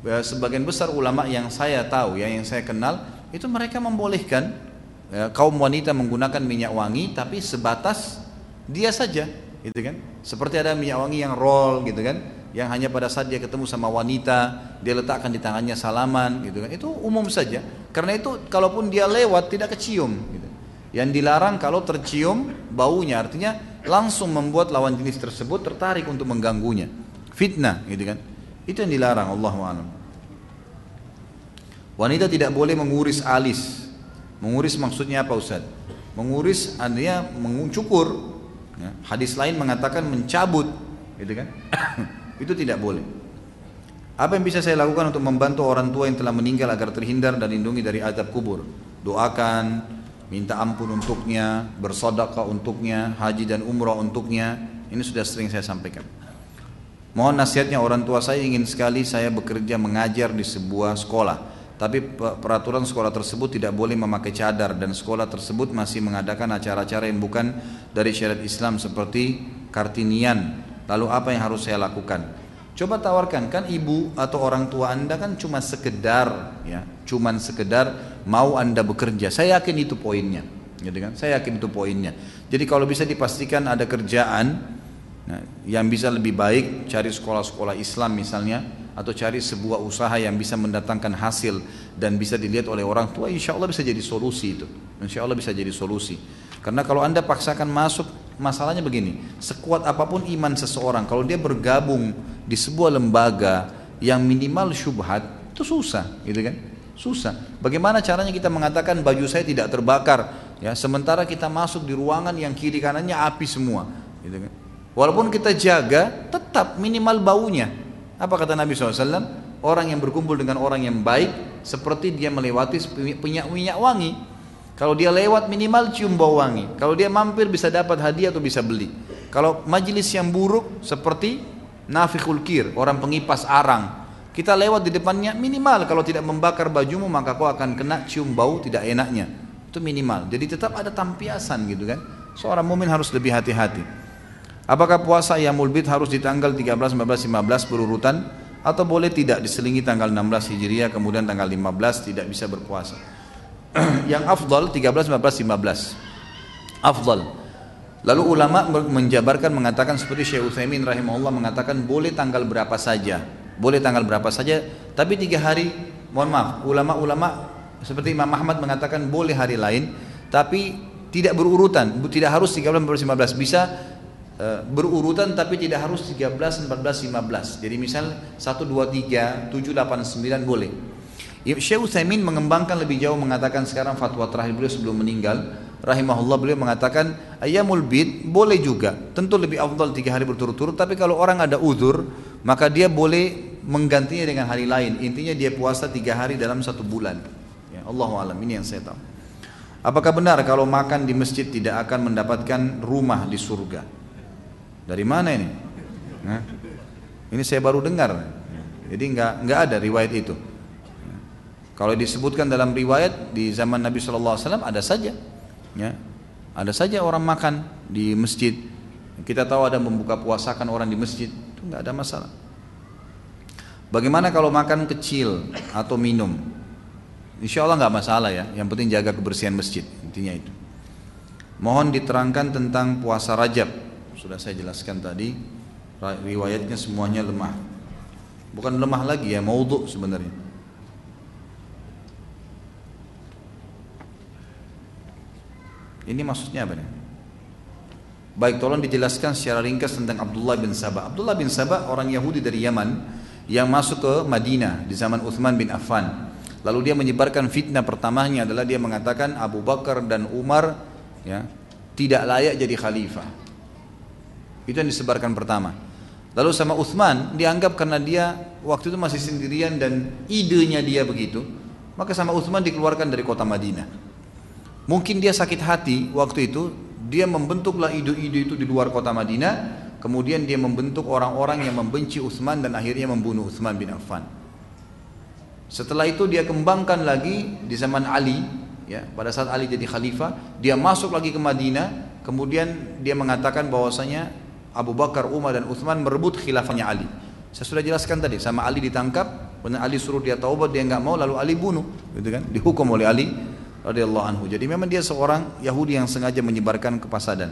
ya, sebagian besar ulama yang saya tahu, ya, yang saya kenal, itu mereka membolehkan ya, kaum wanita menggunakan minyak wangi tapi sebatas dia saja gitu kan? Seperti ada minyak wangi yang roll gitu kan? Yang hanya pada saat dia ketemu sama wanita dia letakkan di tangannya salaman gitu kan? Itu umum saja. Karena itu kalaupun dia lewat tidak kecium gitu. yang dilarang kalau tercium baunya artinya langsung membuat lawan jenis tersebut tertarik untuk mengganggunya. Fitnah gitu kan? Itu yang dilarang Allah wanita tidak boleh menguris alis Menguris maksudnya apa Ustaz? Menguris artinya mencukur. Ya. Hadis lain mengatakan mencabut, gitu kan? itu tidak boleh. Apa yang bisa saya lakukan untuk membantu orang tua yang telah meninggal agar terhindar dan lindungi dari azab kubur? Doakan, minta ampun untuknya, bersodakah untuknya, haji dan umrah untuknya. Ini sudah sering saya sampaikan. Mohon nasihatnya orang tua saya ingin sekali saya bekerja mengajar di sebuah sekolah. Tapi peraturan sekolah tersebut tidak boleh memakai cadar dan sekolah tersebut masih mengadakan acara-acara yang bukan dari syariat Islam seperti kartinian. Lalu apa yang harus saya lakukan? Coba tawarkan kan ibu atau orang tua anda kan cuma sekedar ya, cuman sekedar mau anda bekerja. Saya yakin itu poinnya, gitu kan? Saya yakin itu poinnya. Jadi kalau bisa dipastikan ada kerjaan nah, yang bisa lebih baik cari sekolah-sekolah Islam misalnya atau cari sebuah usaha yang bisa mendatangkan hasil dan bisa dilihat oleh orang tua insya Allah bisa jadi solusi itu. Insya Allah bisa jadi solusi. Karena kalau anda paksakan masuk masalahnya begini sekuat apa pun iman seseorang kalau dia bergabung di sebuah lembaga yang minimal syubhat itu susah gitu kan? Susah. Bagaimana caranya kita mengatakan baju saya tidak terbakar? Ya sementara kita masuk di ruangan yang kiri kanannya api semua gitu kan walaupun kita jaga tetap minimal baunya apa kata Nabi SAW? Orang yang berkumpul dengan orang yang baik seperti dia melewati minyak minyak wangi. Kalau dia lewat minimal cium bau wangi. Kalau dia mampir bisa dapat hadiah atau bisa beli. Kalau majelis yang buruk seperti nafikhul kir, orang pengipas arang. Kita lewat di depannya minimal kalau tidak membakar bajumu maka kau akan kena cium bau tidak enaknya. Itu minimal. Jadi tetap ada tampiasan gitu kan. Seorang mumin harus lebih hati-hati. Apakah puasa Yamul Bid harus di tanggal 13, 14, 15 berurutan atau boleh tidak diselingi tanggal 16 Hijriah kemudian tanggal 15 tidak bisa berpuasa? yang afdal 13, 14, 15. Afdal. Lalu ulama menjabarkan mengatakan seperti Syekh Utsaimin rahimahullah mengatakan boleh tanggal berapa saja, boleh tanggal berapa saja, tapi tiga hari, mohon maaf, ulama-ulama seperti Imam Ahmad mengatakan boleh hari lain, tapi tidak berurutan, tidak harus 13, 14, 15, bisa berurutan tapi tidak harus 13, 14, 15. Jadi misal 1, 2, 3, 7, 8, 9 boleh. Syekh Utsaimin mengembangkan lebih jauh mengatakan sekarang fatwa terakhir beliau sebelum meninggal rahimahullah beliau mengatakan ayamul bid boleh juga. Tentu lebih afdal tiga hari berturut-turut tapi kalau orang ada uzur maka dia boleh menggantinya dengan hari lain. Intinya dia puasa tiga hari dalam satu bulan. Ya Allah alam ini yang saya tahu. Apakah benar kalau makan di masjid tidak akan mendapatkan rumah di surga dari mana ini? Nah, ini saya baru dengar. Jadi nggak nggak ada riwayat itu. Kalau disebutkan dalam riwayat di zaman Nabi Shallallahu Alaihi Wasallam ada saja, ya, ada saja orang makan di masjid. Kita tahu ada membuka puasakan orang di masjid, itu nggak ada masalah. Bagaimana kalau makan kecil atau minum? Insya Allah nggak masalah ya. Yang penting jaga kebersihan masjid, intinya itu. Mohon diterangkan tentang puasa Rajab sudah saya jelaskan tadi riwayatnya semuanya lemah. Bukan lemah lagi ya maudhu sebenarnya. Ini maksudnya apa nih? Baik tolong dijelaskan secara ringkas tentang Abdullah bin Sabah. Abdullah bin Sabah orang Yahudi dari Yaman yang masuk ke Madinah di zaman Uthman bin Affan. Lalu dia menyebarkan fitnah pertamanya adalah dia mengatakan Abu Bakar dan Umar ya tidak layak jadi khalifah itu yang disebarkan pertama. Lalu sama Uthman dianggap karena dia waktu itu masih sendirian dan idenya dia begitu, maka sama Uthman dikeluarkan dari kota Madinah. Mungkin dia sakit hati waktu itu, dia membentuklah ide-ide itu di luar kota Madinah, kemudian dia membentuk orang-orang yang membenci Uthman dan akhirnya membunuh Uthman bin Affan. Setelah itu dia kembangkan lagi di zaman Ali, ya, pada saat Ali jadi khalifah, dia masuk lagi ke Madinah, kemudian dia mengatakan bahwasanya Abu Bakar, Umar dan Uthman merebut khilafahnya Ali. Saya sudah jelaskan tadi, sama Ali ditangkap, kemudian Ali suruh dia taubat, dia nggak mau, lalu Ali bunuh, gitu kan? Dihukum oleh Ali radhiyallahu anhu. Jadi memang dia seorang Yahudi yang sengaja menyebarkan kepasadan.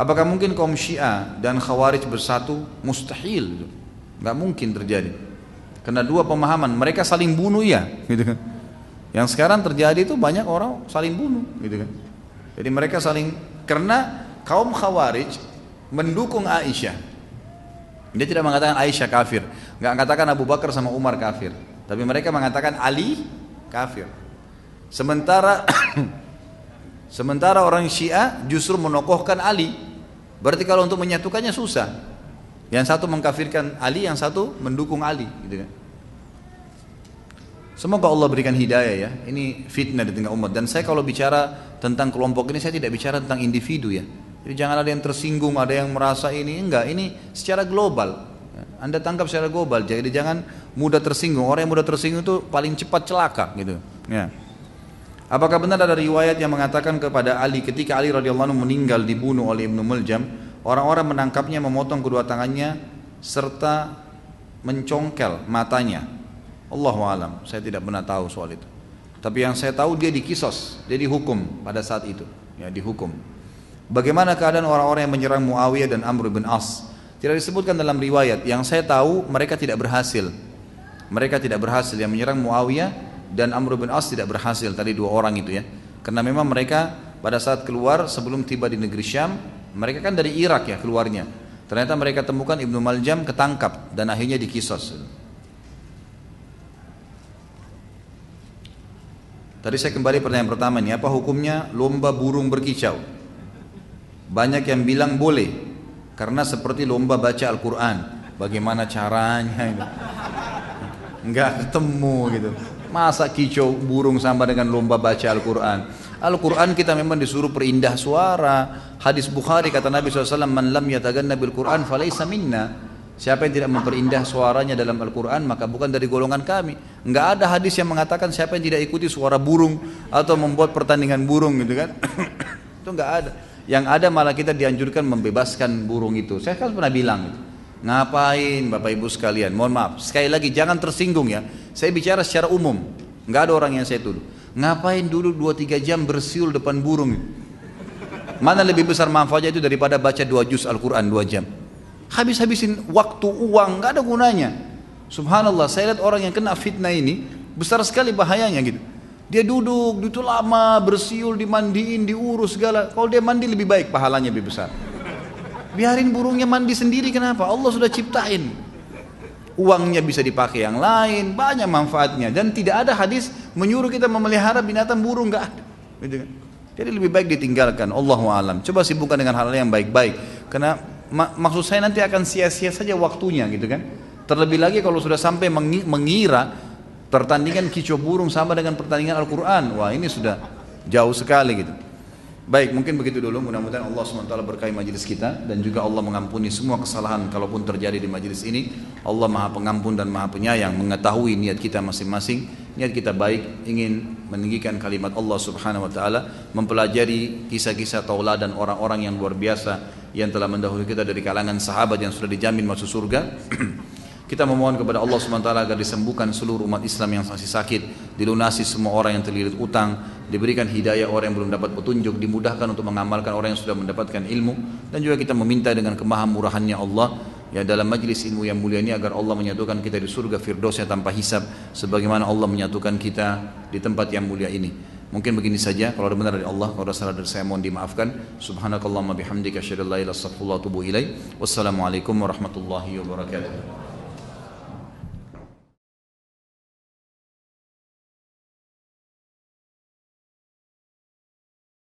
Apakah mungkin kaum Syiah dan Khawarij bersatu? Mustahil, nggak mungkin terjadi. Karena dua pemahaman, mereka saling bunuh ya, gitu kan? Yang sekarang terjadi itu banyak orang saling bunuh, gitu kan? Jadi mereka saling karena kaum Khawarij mendukung Aisyah. Dia tidak mengatakan Aisyah kafir, nggak mengatakan Abu Bakar sama Umar kafir, tapi mereka mengatakan Ali kafir. Sementara sementara orang Syiah justru menokohkan Ali. Berarti kalau untuk menyatukannya susah. Yang satu mengkafirkan Ali, yang satu mendukung Ali, gitu kan. Semoga Allah berikan hidayah ya. Ini fitnah di tengah umat. Dan saya kalau bicara tentang kelompok ini, saya tidak bicara tentang individu ya. Jadi jangan ada yang tersinggung, ada yang merasa ini enggak. Ini secara global. Anda tangkap secara global. Jadi jangan mudah tersinggung. Orang yang mudah tersinggung itu paling cepat celaka gitu. Ya. Apakah benar ada riwayat yang mengatakan kepada Ali ketika Ali radhiyallahu anhu meninggal dibunuh oleh Ibnu Muljam, orang-orang menangkapnya memotong kedua tangannya serta mencongkel matanya. Allahu alam, saya tidak pernah tahu soal itu. Tapi yang saya tahu dia dikisos, dia dihukum pada saat itu, ya dihukum. Bagaimana keadaan orang-orang yang menyerang Muawiyah dan Amr bin As? Tidak disebutkan dalam riwayat. Yang saya tahu mereka tidak berhasil. Mereka tidak berhasil yang menyerang Muawiyah dan Amr bin As tidak berhasil tadi dua orang itu ya. Karena memang mereka pada saat keluar sebelum tiba di negeri Syam, mereka kan dari Irak ya keluarnya. Ternyata mereka temukan Ibnu Maljam ketangkap dan akhirnya dikisos. Tadi saya kembali pertanyaan pertama ini, apa hukumnya lomba burung berkicau? Banyak yang bilang boleh karena seperti lomba baca Al-Quran. Bagaimana caranya itu? Enggak ketemu gitu. Masa kicau burung sama dengan lomba baca Al-Quran? Al-Quran kita memang disuruh perindah suara. Hadis Bukhari kata Nabi SAW, Man lam yataganna bil Quran falaysa minna. Siapa yang tidak memperindah suaranya dalam Al-Quran maka bukan dari golongan kami. Enggak ada hadis yang mengatakan siapa yang tidak ikuti suara burung atau membuat pertandingan burung gitu kan. Itu enggak ada. Yang ada malah kita dianjurkan membebaskan burung itu. Saya kan pernah bilang, ngapain Bapak Ibu sekalian? Mohon maaf, sekali lagi jangan tersinggung ya. Saya bicara secara umum, nggak ada orang yang saya tuduh. Ngapain dulu 2-3 jam bersiul depan burung? Mana lebih besar manfaatnya itu daripada baca dua juz Al-Quran dua jam? Habis-habisin waktu, uang, nggak ada gunanya. Subhanallah, saya lihat orang yang kena fitnah ini besar sekali bahayanya gitu. Dia duduk, itu lama, bersiul, dimandiin, diurus segala. Kalau dia mandi lebih baik, pahalanya lebih besar. Biarin burungnya mandi sendiri, kenapa? Allah sudah ciptain. Uangnya bisa dipakai yang lain, banyak manfaatnya. Dan tidak ada hadis menyuruh kita memelihara binatang burung, nggak ada. Gitu kan? Jadi lebih baik ditinggalkan. Allah alam. Coba sibukkan dengan hal-hal yang baik-baik. Karena mak maksud saya nanti akan sia-sia saja waktunya, gitu kan? Terlebih lagi kalau sudah sampai mengira Pertandingan kicau burung sama dengan pertandingan Al-Quran. Wah ini sudah jauh sekali gitu. Baik, mungkin begitu dulu. Mudah-mudahan Allah SWT berkahi majelis kita dan juga Allah mengampuni semua kesalahan kalaupun terjadi di majelis ini. Allah Maha Pengampun dan Maha Penyayang, mengetahui niat kita masing-masing. Niat kita baik, ingin meninggikan kalimat Allah Subhanahu wa taala, mempelajari kisah-kisah tauladan orang-orang yang luar biasa yang telah mendahului kita dari kalangan sahabat yang sudah dijamin masuk surga. Kita memohon kepada Allah SWT agar disembuhkan seluruh umat Islam yang masih sakit, dilunasi semua orang yang terlilit utang, diberikan hidayah orang yang belum dapat petunjuk, dimudahkan untuk mengamalkan orang yang sudah mendapatkan ilmu, dan juga kita meminta dengan kemahamurahannya Allah ya dalam majlis ilmu yang mulia ini agar Allah menyatukan kita di surga firdausnya tanpa hisab sebagaimana Allah menyatukan kita di tempat yang mulia ini. Mungkin begini saja kalau ada benar dari Allah, kalau ada salah dari saya mohon dimaafkan. Subhanakallahumma bihamdika asyhadu an la ilaha. Wassalamualaikum warahmatullahi wabarakatuh.